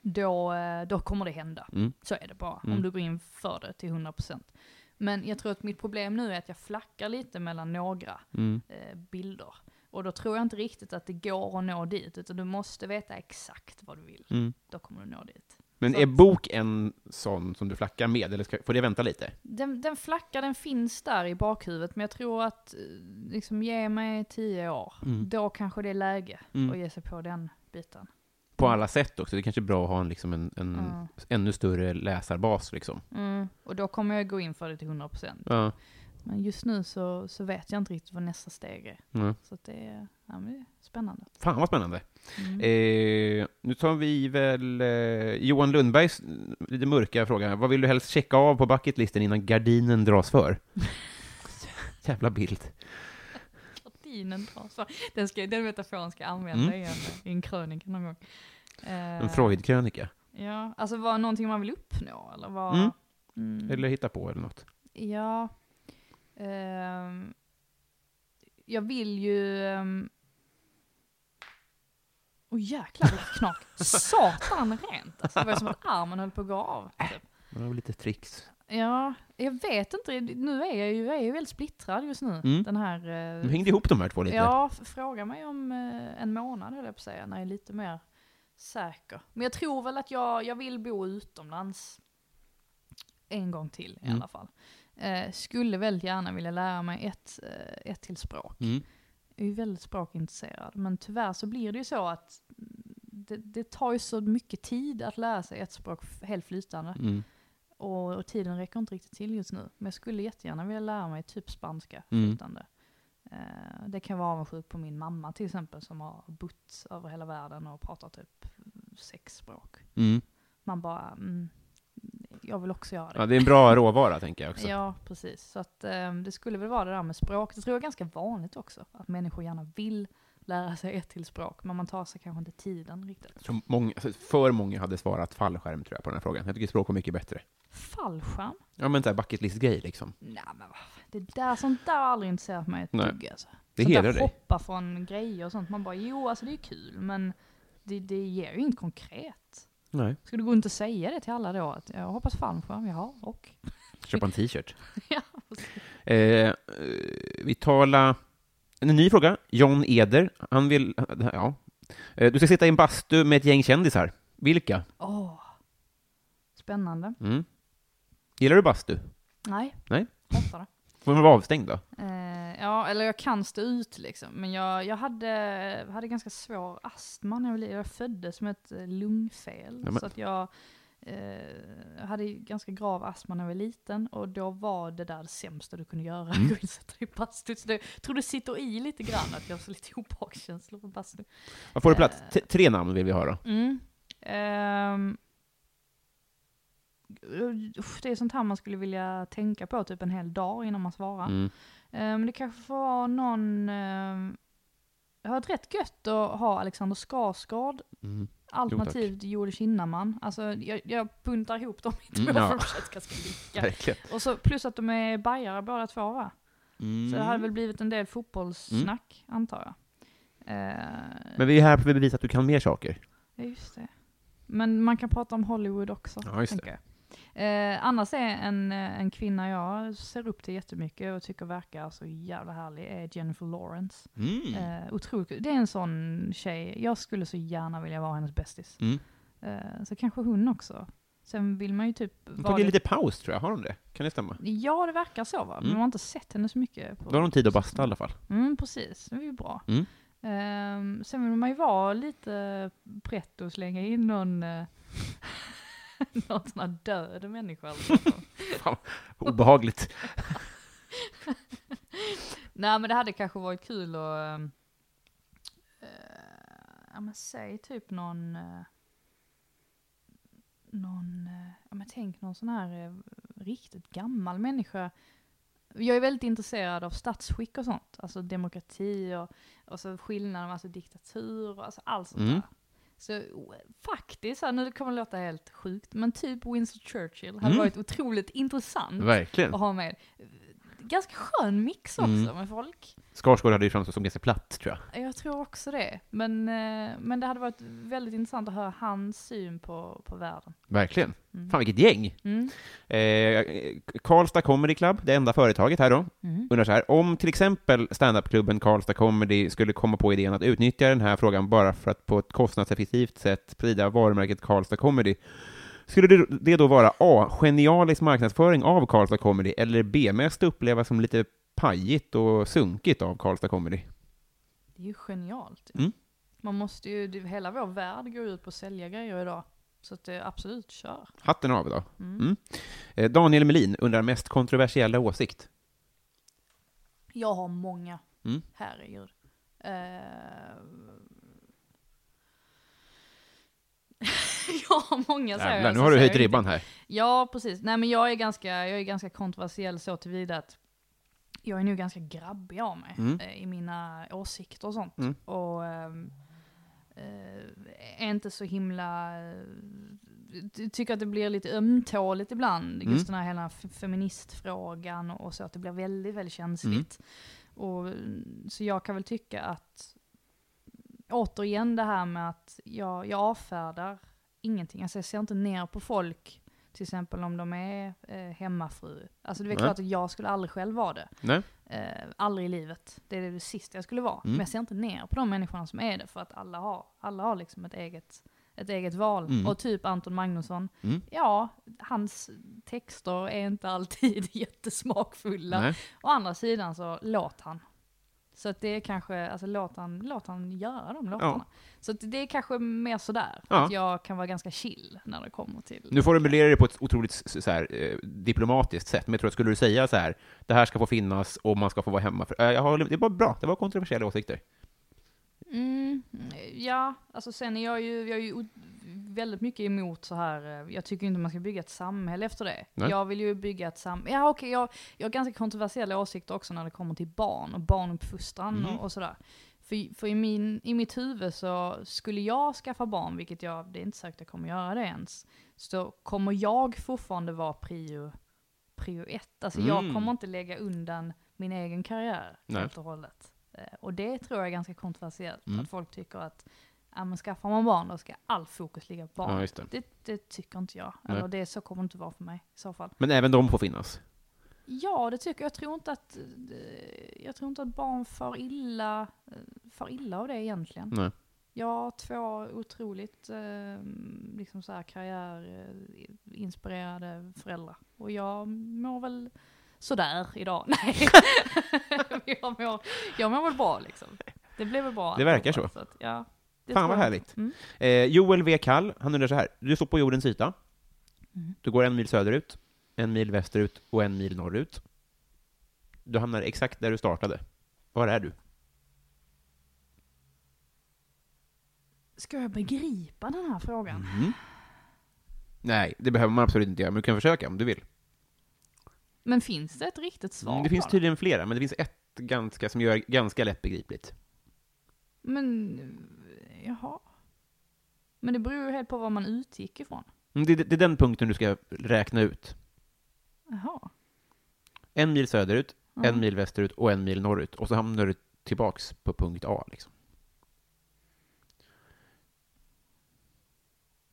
då, eh, då kommer det hända. Mm. Så är det bara, Mm. om du går in för det till 100%. Men jag tror att mitt problem nu är att jag flackar lite mellan några Mm. eh, bilder. Och då tror jag inte riktigt att det går att nå dit, utan du måste veta exakt vad du vill. Mm. Då kommer du nå dit. Men Så är bok en sån som du flackar med, eller ska, får det vänta lite? Den, den flackar, den finns där i bakhuvudet, men jag tror att, eh, liksom ge mig tio år, Mm. då kanske det är läge Mm. att ge sig på den biten. På alla sätt också, det är kanske är bra att ha en, liksom en, en Ja. ännu större läsarbas liksom. Mm. Och då kommer jag gå in för det till 100%. Ja. Men just nu så, så vet jag inte riktigt vad nästa steg är. Mm. Så att det, är, ja, men det är spännande. Fan vad spännande. Mm. Eh, nu tar vi väl eh, Johan Lundbergs lite mörka fråga. Vad vill du helst checka av på bucketlisten innan gardinen dras för? <laughs> Jävla bild. Gardinen dras för. Den, ska, den metaforen ska jag använda Mm. i, en, i en krönika någon gång. En Eh, Freud-krönika. Ja, alltså vad, någonting man vill uppnå eller vad? Mm. Mm. Eller hitta på eller något. Ja. Ehm, jag vill ju... Um, Åh oh, jäklar vilket knak. Satan rent alltså. Det var som att armen höll på att gå av. Typ. Det var lite tricks. Ja, jag vet inte. Nu är jag ju, jag är ju väldigt splittrad just nu. Mm. Den här... eh, De hängde ihop de här två lite. Ja, fråga mig om eh, en månad höll jag på att säga, när jag är lite mer säker. Men jag tror väl att jag, jag vill bo utomlands en gång till i Mm. alla fall. Eh, skulle väldigt gärna vilja lära mig ett, eh, ett till språk. Mm. Jag är ju väldigt språkintresserad, men tyvärr så blir det ju så att det, det tar ju så mycket tid att lära sig ett språk helt flytande. Mm. och, och tiden räcker inte riktigt till just nu. Men jag skulle jättegärna vilja lära mig typ spanska Mm. flytande. Eh, det kan vara avundsjuk på min mamma till exempel som har bott över hela världen och pratar typ sex språk. Mm. Man bara, mm, jag vill också göra det. Ja, det är en bra <laughs> råvara tänker jag också. Ja, precis. Så att, eh, det skulle väl vara det där med språk. Det tror jag är ganska vanligt också. Att människor gärna vill lära sig ett till språk, men man tar sig kanske inte tiden riktigt. Tror många, alltså, för många hade svarat fallskärm tror jag på den här frågan. Jag tycker språk var mycket bättre. Fallskärm? Ja men såhär bucket list-grej liksom. Nej men vad det där, sånt där har aldrig intresserat mig ett dugg alltså. Det sånt hedrar dig. hoppa från grejer och sånt. Man bara, jo alltså det är kul, men det, det ger ju inget konkret. Nej. Ska du gå runt och säga det till alla då? Att jag hoppas fallskärm, jaha, och? <laughs> Köpa en t-shirt. <laughs> ja, Eh, vi talar... En ny fråga. John Eder. Han vill... Ja. Eh, Du ska sitta i en bastu med ett gäng kändisar. Vilka? åh. Spännande. Mm. Gillar du bastu? Nej. Nej. Hatar det. Får man vara avstängd då? Eh, ja, eller jag kan stå ut liksom. Men jag, jag hade, hade ganska svår astma när jag liten. Jag föddes med ett eh, lungfel. Ja, Så att jag eh, hade ganska grav astma när jag var liten. Och då var det där det sämsta du kunde göra. Mm. Gå in och sätta dig i bastu. Så det, jag tror det sitter i lite grann att jag har så lite obehagskänslor på bastu. Vad får du plats? T- tre namn vill vi höra. Mm. Usch, det är sånt här man skulle vilja tänka på typ en hel dag innan man svarar. Mm. Men det kanske får vara någon... Det har varit rätt gött att ha Alexander Skarsgård, Mm. alternativt Joel Kinnaman. Alltså jag, jag buntar ihop dem i två Mm, ja. för att det ska ganska lika. <laughs> Verkligen. Och så plus att de är bajare båda två va? Mm. Så det hade väl blivit en del fotbollssnack, antar jag. Eh, Men vi är här för att bevisa att du kan mer saker. Ja, just det. Men man kan prata om Hollywood också, Ja, just tänker jag. Eh, annars är en, eh, en kvinna jag ser upp till jättemycket och tycker verkar så jävla härlig är Jennifer Lawrence. Mm. Eh, otroligt. Det är en sån tjej, jag skulle så gärna vilja vara hennes bästis. Mm. Eh, så kanske hon också. Sen vill man ju typ vara tog lite paus tror jag, har de det? Kan det stämma? Ja, det verkar så va? Men Mm. man har inte sett henne så mycket. På... Då har de tid att basta i alla fall. Mm, precis. Det är ju bra. Mm. Ehm, sen vill man ju vara lite pretto och slänga in någon, uh, <laughs> någon sån här död människa. eller <laughs> så. Fan, obehagligt. <laughs> Nej men det hade kanske varit kul att, uh, ja men säg typ någon, uh, någon, uh, ja men tänk någon sån här riktigt gammal människa. Jag är väldigt intresserad av statsskick och sånt, alltså demokrati och, och så skillnaden, alltså diktatur och alltså allt sånt Mm. där. Så faktiskt, nu kommer det låta helt sjukt, men typ Winston Churchill hade Mm. varit otroligt intressant Verkligen. att ha med. Ganska skön mix också Mm. med folk. Skarsgård hade ju framstått som ganska platt, tror jag. Jag tror också det. Men, eh, men det hade varit väldigt intressant att höra hans syn på, på världen. Verkligen. Mm. Fan vilket gäng! Mm. Eh, Karlstad Comedy Club, det enda företaget här då, Mm. undrar så här, om till exempel standupklubben Karlstad Comedy skulle komma på idén att utnyttja den här frågan bara för att på ett kostnadseffektivt sätt sprida varumärket Karlstad Comedy, skulle det, det då vara A. Genialisk marknadsföring av Karlstad Comedy, eller B. Mest upplevas som lite pajigt och sunkigt av Karlstad Comedy? Det är ju genialt. Mm. Man måste ju, hela vår värld går ut på att sälja grejer idag. Så att det absolut, kör. Hatten av då. Mm. Mm. Eh, Daniel Melin undrar mest kontroversiella åsikt. Jag har många. Mm. Herregud. Eh, <laughs> jag har många Jävlar, nu har du höjt ribban här. Ja, precis. Nej men jag är ganska, jag är ganska kontroversiell så tillvida att jag är nu ganska grabbig av mig Mm. eh, i mina åsikter och sånt. Mm. Och ehm, eh, är inte så himla... eh, ty- tycker att det blir lite ömtåligt ibland, Mm. just den här hela feministfrågan och så, att det blir väldigt, väldigt känsligt. Mm. Och, så jag kan väl tycka att, återigen det här med att jag, jag avfärdar ingenting. Alltså jag ser inte ner på folk, till exempel om de är eh, hemmafru. Alltså det är Nej. klart att jag skulle aldrig själv vara det. Nej? Eh, aldrig i livet. Det är det sista jag skulle vara. Mm. Men jag ser inte ner på de människorna som är det, för att alla har, alla har liksom ett eget, ett eget val. Mm. Och typ Anton Magnusson, Mm. ja, hans texter är inte alltid <laughs> jättesmakfulla. Nej. Å andra sidan så låt han. Så att det är kanske, alltså låt han, låt han göra de låtarna. Så att det är kanske mer sådär, Ja. att jag kan vara ganska chill när det kommer till... Nu formulerar det på ett otroligt så här, eh, diplomatiskt sätt, men jag tror att skulle du säga så här, det här ska få finnas och man ska få vara hemma. För, eh, jag har, det var bra, det var kontroversiella åsikter. Mm, ja, alltså sen är jag ju, jag är ju väldigt mycket emot så här. eh, jag tycker inte man ska bygga ett samhälle efter det. Nej. Jag vill ju bygga ett samhälle, ja okej, jag, jag har ganska kontroversiella åsikter också när det kommer till barn och barnuppfostran Mhm. och, och sådär. För, för i, min, i mitt huvud så skulle jag skaffa barn, vilket jag, det är inte säkert jag kommer göra det ens, så kommer jag fortfarande vara prio, prio ett. Alltså jag Mm. kommer inte lägga undan min egen karriär Nej. helt och hållet. Eh, Och det tror jag är ganska kontroversiellt, Mm. att folk tycker att ja, men skaffar man barn då ska all fokus ligga på barn. Ja, det. det. Det tycker inte jag. Nej. Eller det så kommer det inte vara för mig i så fall. Men även de får finnas. Ja, det tycker jag. Jag tror inte att, eh, jag tror inte att barn far illa, eh, far illa av det egentligen. Nej. Jag har två otroligt eh, liksom så här karriärinspirerade föräldrar. Och jag mår väl sådär idag. <laughs> Nej, <laughs> jag, mår, jag mår väl bra liksom. Det blir väl bra. Det verkar alltihopa, så. att, ja, det Fan vad härligt. Mm. Eh, Joel V. Kall, han undrar så här, du står på jordens yta. Mm. Du går en mil söderut, en mil västerut och en mil norrut. Du hamnar exakt där du startade. Var är du? Ska jag begripa den här frågan? Mhm. Nej, det behöver man absolut inte göra, men du kan försöka om du vill. Men finns det ett riktigt svar Mm, det finns tydligen flera, men det finns ett ganska, som gör ganska lättbegripligt. Men, jaha. Men det beror ju helt på vad man utgick ifrån. Mm, Det, det, är den punkten du ska räkna ut. Jaha. En mil söderut, Ja. en mil västerut och en mil norrut. Och så hamnar du tillbaks på punkt A. Liksom.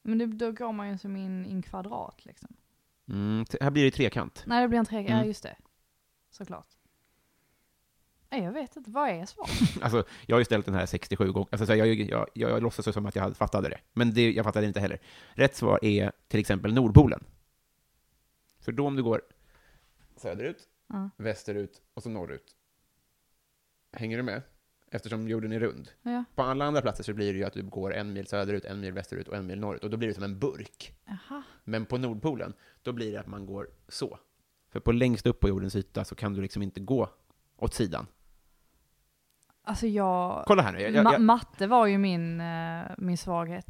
Men det, då går man ju som i en, i en kvadrat liksom. Mm, t- här blir det trekant. Nej, det blir en trekant. Ja, Mm. just det. Såklart. Nej, jag vet inte. Vad är svaret? <laughs> Alltså, jag har ju ställt den här 67 gånger. Alltså, så jag, jag, jag, jag låtsas som att jag fattade det. Men det, jag fattade inte heller. Rätt svar är till exempel Nordpolen. För då om du går söderut, Ja. västerut och så norrut. Hänger du med? Eftersom jorden är rund. Ja. På alla andra platser så blir det ju att du går en mil söderut, en mil västerut och en mil norrut. Och då blir det som en burk. Jaha. Men på Nordpolen, då blir det att man går så. För på längst upp på jordens yta så kan du liksom inte gå åt sidan. Alltså jag... Kolla här nu. Jag, jag, Ma- matte var ju min, eh, min svaghet.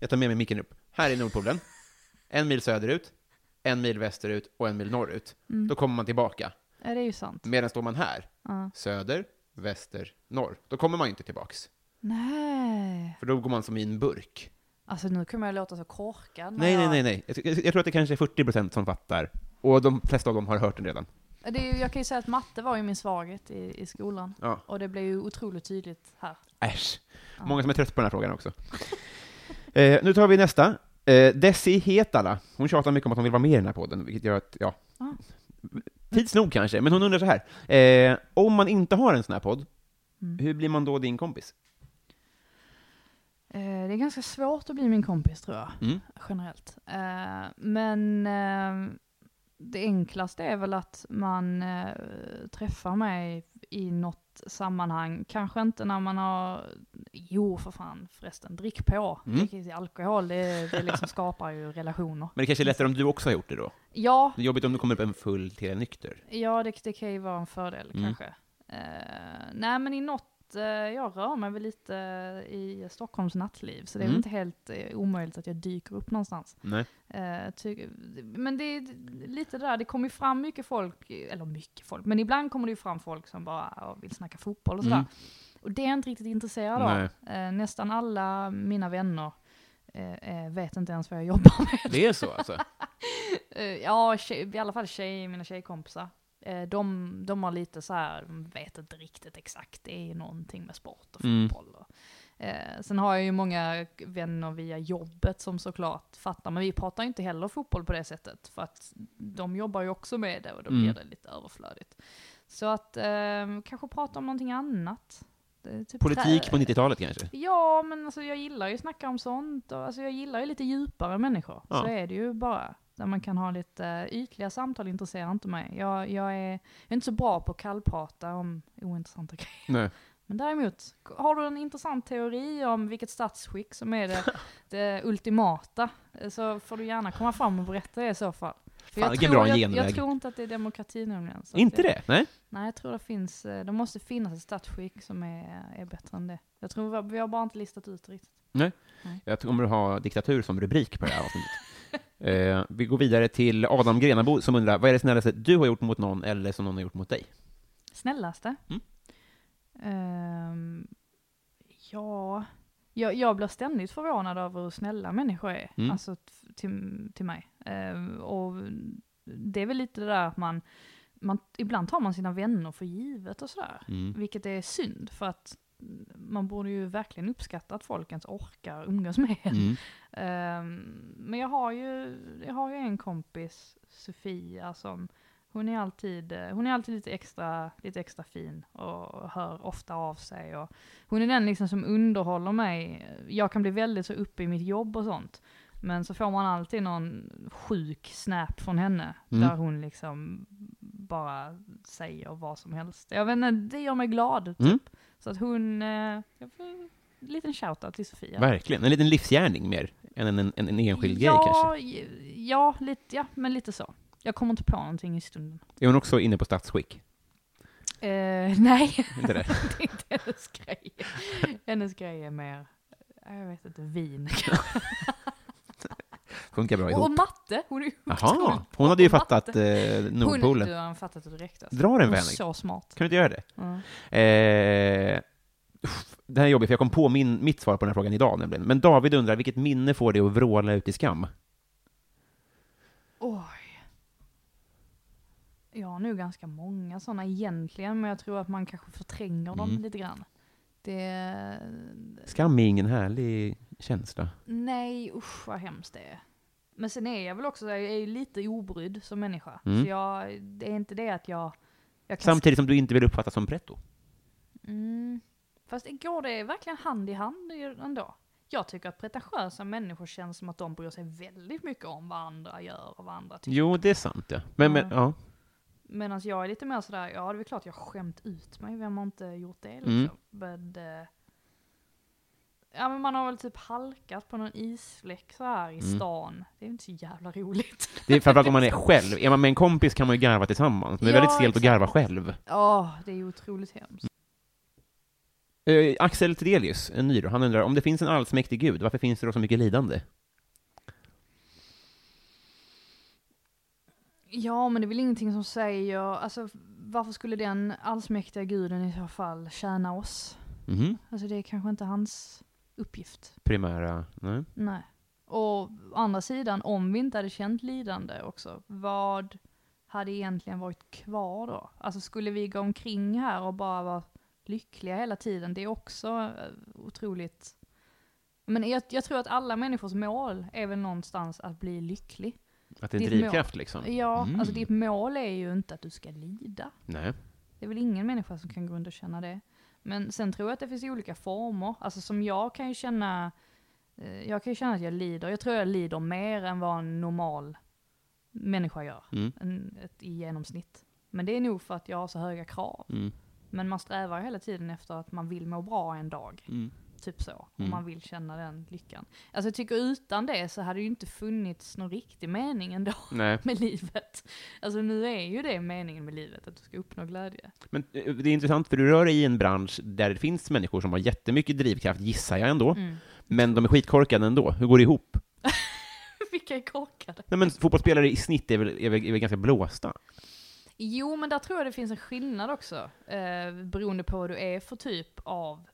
jag tar med mig micken upp. Här är Nordpolen. En mil söderut, en mil västerut och en mil norrut. Mm. Då kommer man tillbaka. Ja, det är ju sant. Medan står man här, Ja. söder, väster, norr, då kommer man ju inte tillbaks. Nej. För då går man som i en burk. Alltså nu kommer jag låta så korkad. Nej, nej, jag... nej, nej. Jag, jag, jag tror att det kanske är 40% som fattar. Och de flesta av dem har hört den redan. Det är, jag kan ju säga att matte var ju min svaghet i, i skolan. Ja. Och det blev ju otroligt tydligt här. Äsch. Ja. Många som är trötta på den här frågan också. <laughs> eh, nu tar vi nästa. Eh, Desi Hetala. Hon tjatar mycket om att hon vill vara med i den här podden, vilket gör att, ja... Ah. Tids nog kanske, men hon undrar så här. Eh, om man inte har en sån här podd, Mm. hur blir man då din kompis? Eh, det är ganska svårt att bli min kompis tror jag, Mm. generellt. Eh, men eh, det enklaste är väl att man eh, träffar mig i något sammanhang. Kanske inte när man har, jo för fan förresten, drick på. Mm. Drick alkohol, det, det liksom skapar ju relationer. Men det kanske är lättare om du också har gjort det då? Ja, Det är jobbigt om du kommer upp en full till en nykter. Ja, det, det kan ju vara en fördel Mm. kanske. Eh, nej, men i något, eh, jag rör mig väl lite i Stockholms nattliv, så det är Mm. inte helt eh, omöjligt att jag dyker upp någonstans. Nej. Eh, men det är lite där, det kommer ju fram mycket folk, eller mycket folk, men ibland kommer det ju fram folk som bara vill snacka fotboll och sådär. Mm. Och det är jag inte riktigt intresserad av. Nästan alla mina vänner vet inte ens vad jag jobbar med. Det är så alltså? <laughs> Ja, tjej, i alla fall tjej, mina tjejkompisar. Eh, de, de har lite så här, de vet inte riktigt exakt, det är någonting med sport och Mm. fotboll. Och, eh, sen har jag ju många vänner via jobbet som såklart fattar, men vi pratar ju inte heller fotboll på det sättet, för att de jobbar ju också med det och då Mm. blir det lite överflödigt. Så att eh, kanske prata om någonting annat. Typ Politik på 90-talet kanske? Ja, men alltså jag gillar ju att snacka om sånt. Och, alltså jag gillar ju lite djupare människor. Ja. Så är det ju bara. Där man kan ha lite eh, ytliga samtal intresserar inte mig. Jag, jag, är, jag är inte så bra på att kallprata om ointressanta <laughs> grejer. Nej. Men däremot, har du en intressant teori om vilket statsskick som är det, <laughs> det ultimata, eh, så får du gärna komma fram och berätta det i så fall. För Fan, jag, tror, bra jag, genväg. jag tror inte att det är demokrati nämligen. Inte jag, det? Nej? Nej, jag tror det finns, eh, det måste finnas ett statsskick som är, är bättre än det. Jag tror vi har, bara inte listat ut det riktigt. Jag kommer att ha diktatur som rubrik på det här avsnittet. Eh, vi går vidare till Adam Grenabo som undrar, vad är det snällaste du har gjort mot någon eller som någon har gjort mot dig? Snällaste? Mm. Ehm, ja, jag, jag blir ständigt förvånad över hur snälla människor är. Mm. Alltså till, till mig. Ehm, och det är väl lite det där att man, man, ibland tar man sina vänner för givet och sådär. Mm. Vilket är synd, för att man borde ju verkligen uppskatta att folk ens orkar umgås med en. Mm. Ehm, men jag har, ju, jag har ju en kompis, Sofia, som hon är alltid, hon är alltid lite, extra, lite extra fin och hör ofta av sig. Och hon är den liksom som underhåller mig. Jag kan bli väldigt så uppe i mitt jobb och sånt. Men så får man alltid någon sjuk snap från henne, Mm. där hon liksom bara säger vad som helst. Jag vet inte, det gör mig glad. Typ. Mm. Så att hon, eh, en liten shoutout till Sofia. Verkligen, en liten livsgärning mer än en, en, en enskild grej ja, kanske. j- Ja, lite, ja, men lite så. Jag kommer inte på någonting i stunden. Är hon också inne på statsskick? Eh, <laughs> nej, Inte det? <laughs> det är inte hennes grej. Hennes grej är mer, eh, jag vet inte, vin. <laughs> Funkar bra ihop. och matte, hon är ju Jaha, hon hade ju fattat eh, Hon, Nordpolen. du har fattat det direkt alltså. Dra den Hon är vägen. så smart. Kan du inte göra det? Ja. Eh, det här är jobbigt, för jag kom på min, mitt svar på den här frågan idag nämligen. Men David undrar, vilket minne får dig att vråla ut i skam? Oj. Jag har nu ganska många sådana egentligen, men jag tror att man kanske förtränger dem Mm. lite grann. Det, Skam är ingen härlig känsla. Nej, usch vad hemskt det är. Men sen är jag väl också, jag är ju lite obrydd som människa. Mm. Så jag, det är inte det att jag... jag Samtidigt som du inte vill uppfattas som pretto. Mm. Fast går det verkligen hand i hand ändå? Jag tycker att pretentiösa människor känns som att de bryr sig väldigt mycket om vad andra gör och vad andra tycker. Jo, det är sant ja. Men, men Ja. Medan jag är lite mer sådär, ja det är klart jag har skämt ut mig, vem har inte gjort det liksom? Mm. Men, eh, ja men man har väl typ halkat på någon isfläck så här i Mm. stan. Det är inte så jävla roligt. Det är framförallt om man är <laughs> själv. Är man med en kompis kan man ju garva tillsammans, men det är Ja, väldigt stelt att garva själv. Ja, det är otroligt hemskt. Eh, Axel Tidelius, en ny då, han undrar, om det finns en allsmäktig gud, varför finns det då så mycket lidande? Ja, men det är väl ingenting som säger, alltså varför skulle den allsmäktiga guden i så fall tjäna oss? Mhm. Alltså det är kanske inte hans uppgift. Primära, nej. Nej. Och å andra sidan, om vi inte hade känt lidande också, vad hade egentligen varit kvar då? Alltså skulle vi gå omkring här och bara vara lyckliga hela tiden? Det är också eh, otroligt... Men jag, jag tror att alla människors mål är väl någonstans att bli lycklig. Att det är en drivkraft liksom. Ja, Mm. alltså ditt mål är ju inte att du ska lida. Nej. Det är väl ingen människa som kan gå runt och känna det. Men sen tror jag att det finns olika former. Alltså som jag kan ju känna, eh, jag kan ju känna att jag lider. Jag tror jag lider mer än vad en normal människa gör. Mm. En, ett, I genomsnitt. Men det är nog för att jag har så höga krav. Mm. Men man strävar hela tiden efter att man vill må bra en dag. Mm. Typ så. Och Mm. man vill känna den lyckan. Alltså jag tycker utan det så hade det ju inte funnits någon riktig mening ändå <laughs> Nej. med livet. Alltså nu är ju det meningen med livet, att du ska uppnå glädje. Men eh, det är intressant, för du rör dig i en bransch där det finns människor som har jättemycket drivkraft, gissar jag ändå, Mm. men de är skitkorkade ändå. Hur går det ihop? <laughs> Vilka är korkade? Nej, men fotbollsspelare i snitt är väl, är väl, är väl ganska blåsta? Jo, men där tror jag det finns en skillnad också. Eh, beroende på vad du är för typ av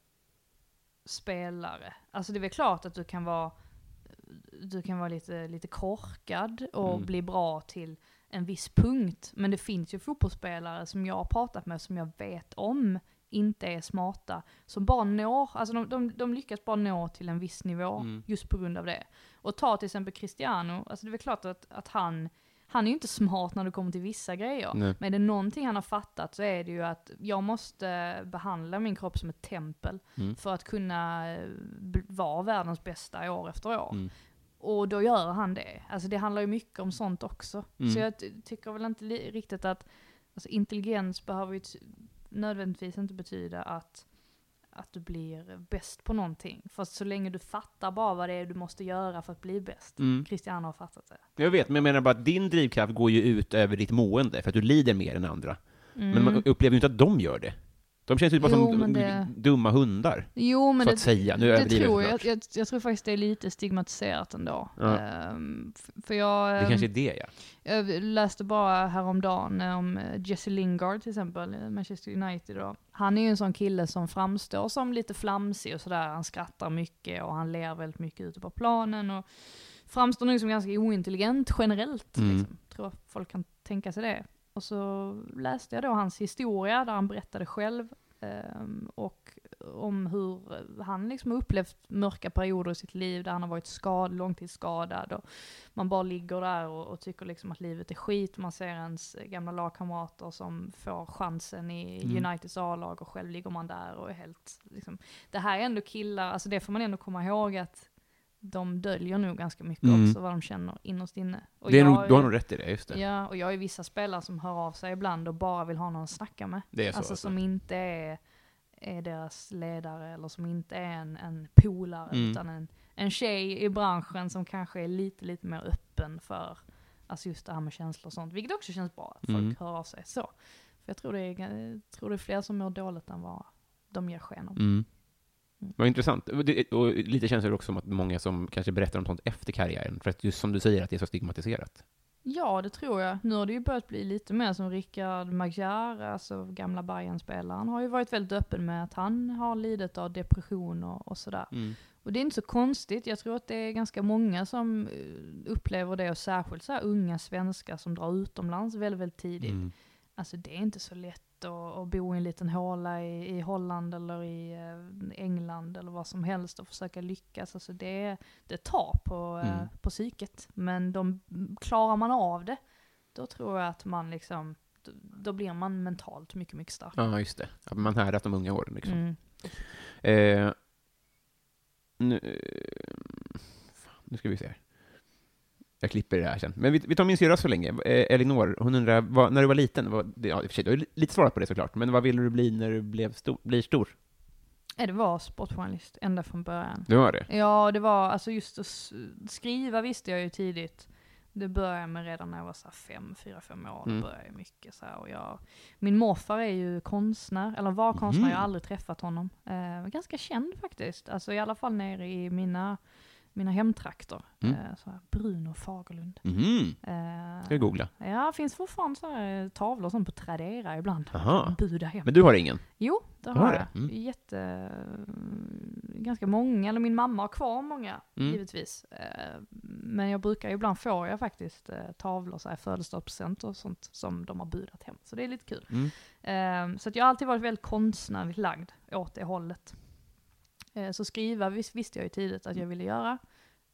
spelare. Alltså det är väl klart att du kan vara, du kan vara lite, lite korkad och Mm. bli bra till en viss punkt. Men det finns ju fotbollsspelare som jag har pratat med, som jag vet om inte är smarta, som bara når, alltså de, de, de lyckas bara nå till en viss nivå Mm. just på grund av det. Och ta till exempel Cristiano, alltså det är väl klart att, att han, han är ju inte smart när det kommer till vissa grejer. Nej. Men är det någonting han har fattat så är det ju att jag måste behandla min kropp som ett tempel Mm. för att kunna eh, vara världens bästa år efter år. Mm. Och då gör han det. Alltså det handlar ju mycket om sånt också. Mm. Så jag ty- tycker väl inte riktigt att, alltså intelligens behöver ju nödvändigtvis inte betyda att, att du blir bäst på någonting. För så länge du fattar bara vad det är du måste göra för att bli bäst. Mm. Cristiano har fattat det. Jag vet, men jag menar bara att din drivkraft går ju ut över ditt mående, för att du lider mer än andra. Men Mm. man upplever ju inte att de gör det. De känns ju bara Jo, som det- dumma hundar, Jo men så det, att säga. Nu det tror jag jag, jag. Jag tror faktiskt det är lite stigmatiserat ändå. Ja. Ehm, för jag, Det ehm, kanske är det, ja. jag läste bara häromdagen om eh, Jesse Lingard till exempel, eh, Manchester United då. Han är ju en sån kille som framstår som lite flamsig och sådär. Han skrattar mycket och han ler väldigt mycket ute på planen och framstår nog som ganska ointelligent generellt. Mm. Liksom. Tror att folk kan tänka sig det. Och så läste jag då hans historia där han berättade själv ehm, och om hur han liksom upplevt mörka perioder i sitt liv där han har varit skad, långtidsskadad och man bara ligger där och, och tycker liksom att livet är skit. Man ser ens gamla lagkamrater som får chansen i Mm. Uniteds A-lag och själv ligger man där och är helt liksom. Det här är ändå killar, alltså det får man ändå komma ihåg att de döljer nog ganska mycket Mm. också vad de känner innerst inne. Och det är nog, du har nog rätt i det, just det. Ja, och jag är vissa spelare som hör av sig ibland och bara vill ha någon att snacka med. Det är så. Alltså alltså. som inte är, är deras ledare eller som inte är en, en polare Mm. utan en, en tjej i branschen som kanske är lite, lite mer öppen för alltså just det här med känslor och sånt. Vilket också känns bra att folk Mm. hör av sig så. För jag tror det, är, tror det är fler som mår dåligt än vad de ger sken av. Mm. Mm. Vad intressant. Och, det, och lite känns det också som att många som kanske berättar om sånt efter karriären, för att just som du säger, att det är så stigmatiserat. Ja, det tror jag. Nu har det ju börjat bli lite mer som Rickard Magyar, alltså gamla Bayern-spelaren, har ju varit väldigt öppen med att han har lidit av depression och, och sådär. Och det är inte så konstigt, jag tror att det är ganska många som eh, upplever det, och särskilt så här unga svenskar som drar utomlands väldigt, väldigt tidigt. Mm. Alltså det är inte så lätt att, att bo i en liten håla i, i Holland eller i eh, England eller vad som helst och försöka lyckas. Alltså det, det tar på, eh, Mm. på psyket. Men de, klarar man av det, då tror jag att man liksom, då, då blir man mentalt mycket, mycket starkare. Ja, just det. Att man härdat de unga åren liksom. Mm. Eh, nu, eh, nu ska vi se. här. Jag klipper det här sen. Men vi, vi tar min syrra så länge. Eh, Elinor, hon undrar, vad, när du var liten, vad, det, ja, i och för sig, du har lite svarat på det såklart, men vad ville du bli när du blev stor, blir stor? Ja, det var sportjournalist ända från början. Det var det? Ja, det var, alltså just att skriva visste jag ju tidigt. Det började jag med redan när jag var så fem, fyra, fem år. Mm. började jag mycket så här. Och jag, min morfar är ju konstnär, eller var konstnär, jag har Mhm. aldrig träffat honom. Eh, ganska känd faktiskt, alltså i alla fall nere i mina, mina hemtrakter. Mm. Eh, så här, Bruno Fagerlund. Eh, Ska jag googla? Ja, finns fortfarande så här tavlor som på Tradera ibland. Aha. Buda hem. Men du har ingen? Jo, det Har har det? jag. Mm. Jätte... Ganska många, eller min mamma har kvar många, Mm. givetvis. Eh, Men jag brukar, ibland får jag faktiskt eh, tavlor, så här födelsedagspresent och sånt som de har budat hem. Så det är lite kul. Mm. Eh, Så att jag har alltid varit väldigt konstnärligt lagd åt det hållet. Eh, Så skriva vis- visste jag ju tidigt att jag ville göra.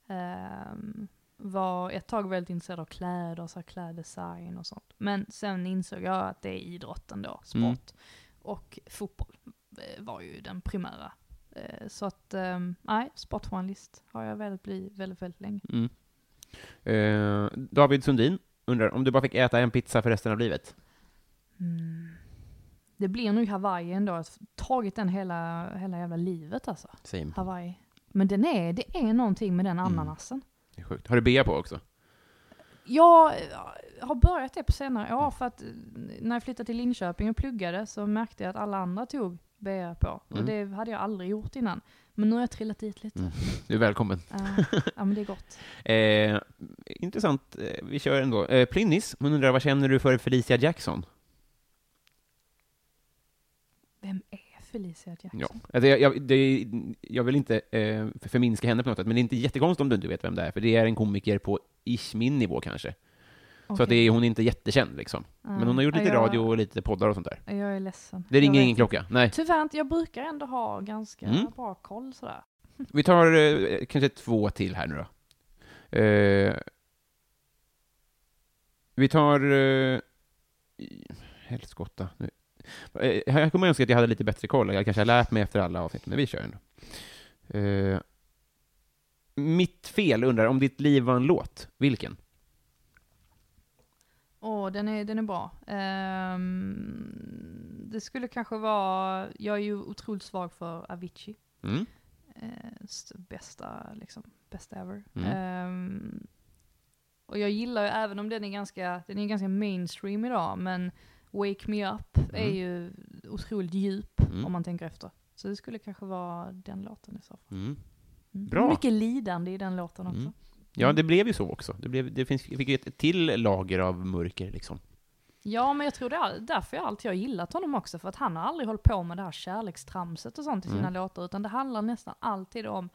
Eh, Var ett tag väldigt intresserad av kläder, så kläddesign och sånt. Men sen insåg jag att det är idrotten då, sport. Mm. Och fotboll eh, var ju den primära. Eh, Så att, eh, nej, sportjournalist har jag velat bli väldigt, väldigt länge. Mm. Eh, David Sundin undrar, om du bara fick äta en pizza för resten av livet? Mm. Det blir nog Hawaii ändå, jag har tagit den hela, hela jävla livet alltså. Same. Hawaii. Men den är, det är någonting med den Mm. ananasen. Det är sjukt. Har du bea på också? Jag har börjat det på senare år för att eh, när jag flyttade till Linköping och pluggade så märkte jag att alla andra tog BR på. Och Mm. det hade jag aldrig gjort innan. Men nu har jag trillat dit lite. Mm. Du är välkommen. Ja, ja men det är gott. <laughs> Eh, intressant, eh, vi kör ändå. Eh, Plynnis, hon undrar, vad känner du för Felicia Jackson? Vem är Felicia Jackson? Ja. Alltså, jag, jag, det, jag vill inte eh, förminska henne på något sätt, men det är inte jättekonstigt om du inte vet vem det är, för det är en komiker på ish min nivå kanske. Så att det är, hon är inte jättekänd liksom. Men hon har gjort lite jag, radio och lite poddar och sånt där. Jag är ledsen. Det ringer ingen klocka. Nej. Tyvärr inte, jag brukar ändå ha ganska Mm. bra koll sådär. <laughs> Vi tar eh, kanske två till här nu då. Eh, vi tar... Eh, helskotta. Nu. Eh, jag kommer önska att jag hade lite bättre koll. Jag kanske har lärt mig efter alla avsnitt, men vi kör ändå. Eh, Mitt fel undrar, om ditt liv var en låt, vilken? Åh, den är, den är bra. Ehm, det skulle kanske vara, jag är ju otroligt svag för Avicii. Mm. S- bästa, liksom, bästa ever. Mm. Ehm, och jag gillar ju, även om den är ganska, den är ganska mainstream idag, men Wake Me Up är Mm. ju otroligt djup Mm. om man tänker efter. Så det skulle kanske vara den låten i så fall. Mm. Mm. Bra. Mycket lidande i den låten också. Mm. Ja, det blev ju så också. Det, blev, det finns, fick ju ett till lager av mörker, liksom. Ja, men jag tror det är därför jag alltid har gillat honom också, för att han har aldrig hållit på med det här kärlekstramset och sånt i sina Mm. låtar, utan det handlar nästan alltid om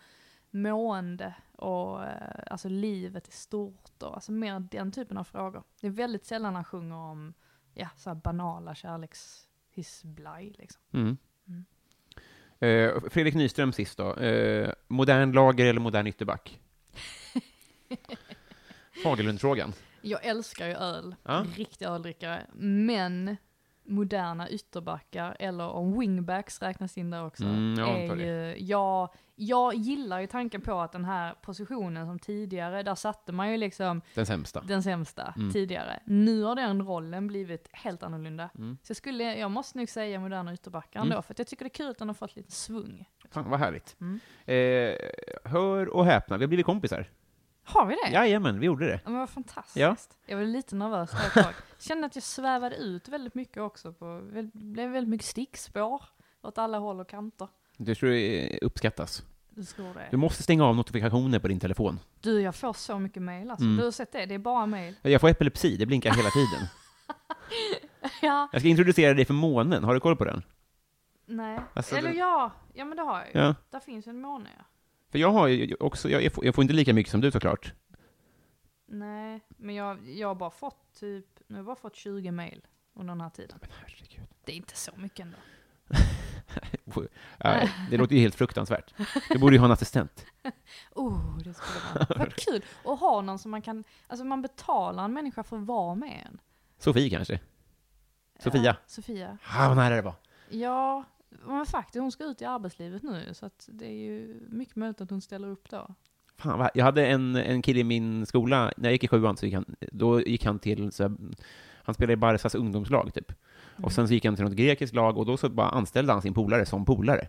mående och eh, alltså livet i stort och alltså mer den typen av frågor. Det är väldigt sällan han sjunger om ja, så här banala kärlekshisblaj liksom. Mm. Mm. Eh, Fredrik Nyström sist då. Eh, modern lager eller modern ytterback? <laughs> Fagerlundfrågan. Jag älskar ju öl, Ja. riktig öldrickare, men moderna ytterbackar, eller om wingbacks räknas in där också, Mm, jag är ju, jag, jag gillar ju tanken på att den här positionen som tidigare, där satte man ju liksom Den sämsta. den sämsta Mm. tidigare. Nu har den rollen blivit helt annorlunda. Mm. Så jag skulle, jag måste nog säga moderna ytterbackar Mm. ändå, för att jag tycker det är kul att den har fått lite svung. Fan, vad härligt. Mm. Eh, hör och häpna, vi har blivit kompisar. Har vi det? Jajamän, vi gjorde det. Ja, men vad fantastiskt. Ja. Jag var lite nervös där ett tag. Kände att jag svävade ut väldigt mycket också. På, blev väldigt mycket stickspår åt alla håll och kanter. Det tror jag uppskattas. Du tror det? Du måste stänga av notifikationer på din telefon. Du, jag får så mycket mail alltså. Mm. Du har sett det? Det är bara mail. Jag får epilepsi, det blinkar hela tiden. <laughs> ja, Jag ska introducera dig för månen, har du koll på den? nej. Alltså, Eller det- ja, ja men det har jag ju. Ja. Där finns en måne ja. För jag har ju också, jag, får, jag får inte lika mycket som du såklart. Nej, men jag, jag har bara fått typ, nu har jag bara fått 20 mail under den här tiden. Men herregud. Det är inte så mycket ändå. <laughs> Det låter ju helt fruktansvärt. Du borde ju ha en assistent. <laughs> Oh, det skulle vara vad kul att ha någon som man kan, alltså man betalar en människa för att vara med en. Sofie kanske? Sofia? Ja, Sofia. Ah, vad nära det var. Ja, men faktiskt hon ska ut i arbetslivet nu så att det är ju mycket möjligt att hon ställer upp då. Fan, vad, jag hade en, en kille i min skola, när jag gick i sjuan, så gick han, då gick han till, så här, han spelade i Barsas ungdomslag typ. Och sen så gick han till något grekiskt lag, och då så bara anställde han sin polare som polare.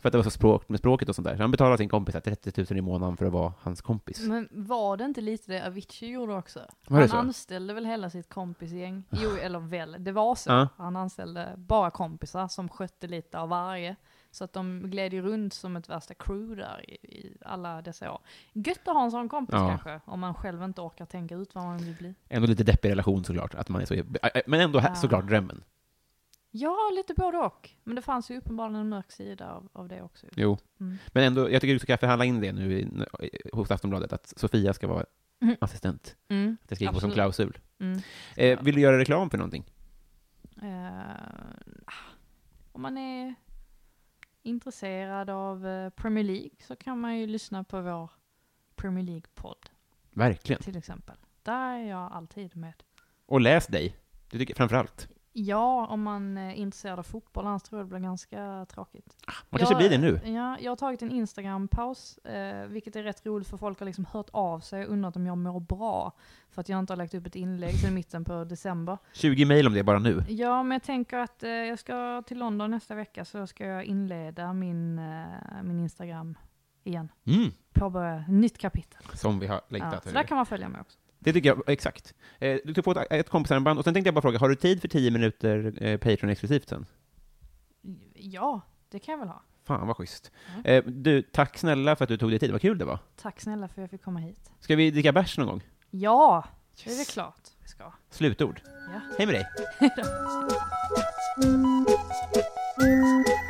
För att det var så språk med språket och sånt där. Så han betalade sin kompis så här 30 000 i månaden för att vara hans kompis. Men var det inte lite det Avicii gjorde också? Var det han så? anställde väl hela sitt kompisgäng? Jo, eller väl, det var så. Ja. Han anställde bara kompisar som skötte lite av varje. Så att de gled ju runt som ett värsta crew där i, i alla dessa år. Gött att ha en sån kompis Ja. kanske, om man själv inte orkar tänka ut vad man vill bli. Ändå lite deppig relation såklart, att man är så, äh, men ändå Ja. såklart drömmen. Ja, lite både och. Men det fanns ju uppenbarligen en mörk sida av, av det också. Jo. Mm. Men ändå, jag tycker du ska förhandla in det nu i, hos Aftonbladet, att Sofia ska vara Mm. assistent. Mm. Det ska ingå som klausul. Mm. Eh, vill du göra reklam för någonting? Eh, om man är intresserad av eh, Premier League så kan man ju lyssna på vår Premier League-podd Verkligen. till exempel. Där är jag alltid med. Och läs dig. Det tycker jag framför allt. Ja, om man är intresserad av fotboll, annars tror jag det blir ganska tråkigt. Man kanske Jag- blir det nu. Ja, jag har tagit en Instagram-paus, eh, vilket är rätt roligt för folk har liksom hört av sig och undrat om jag mår bra. För att jag inte har lagt upp ett inlägg sedan mitten på december. 20 mejl om det bara nu. Ja, men jag tänker att eh, jag ska till London nästa vecka så ska jag inleda min, eh, min Instagram igen. Mm. Påbörja ett nytt kapitel. Som vi har Ja, längtat. så där kan man följa mig också. Det tycker jag, exakt. Eh, du ska få ett, ett kompisarmband, och sen tänkte jag bara fråga, har du tid för 10 minuter eh, Patreon-exklusivt sen? Ja, det kan jag väl ha. Fan vad schysst. Ja. Eh, du, tack snälla för att du tog dig tid, vad kul det var. Tack snälla för att jag fick komma hit. Ska vi dricka bärs någon gång? Ja, det är klart vi ska. Slutord. Ja. Hej med dig. <laughs>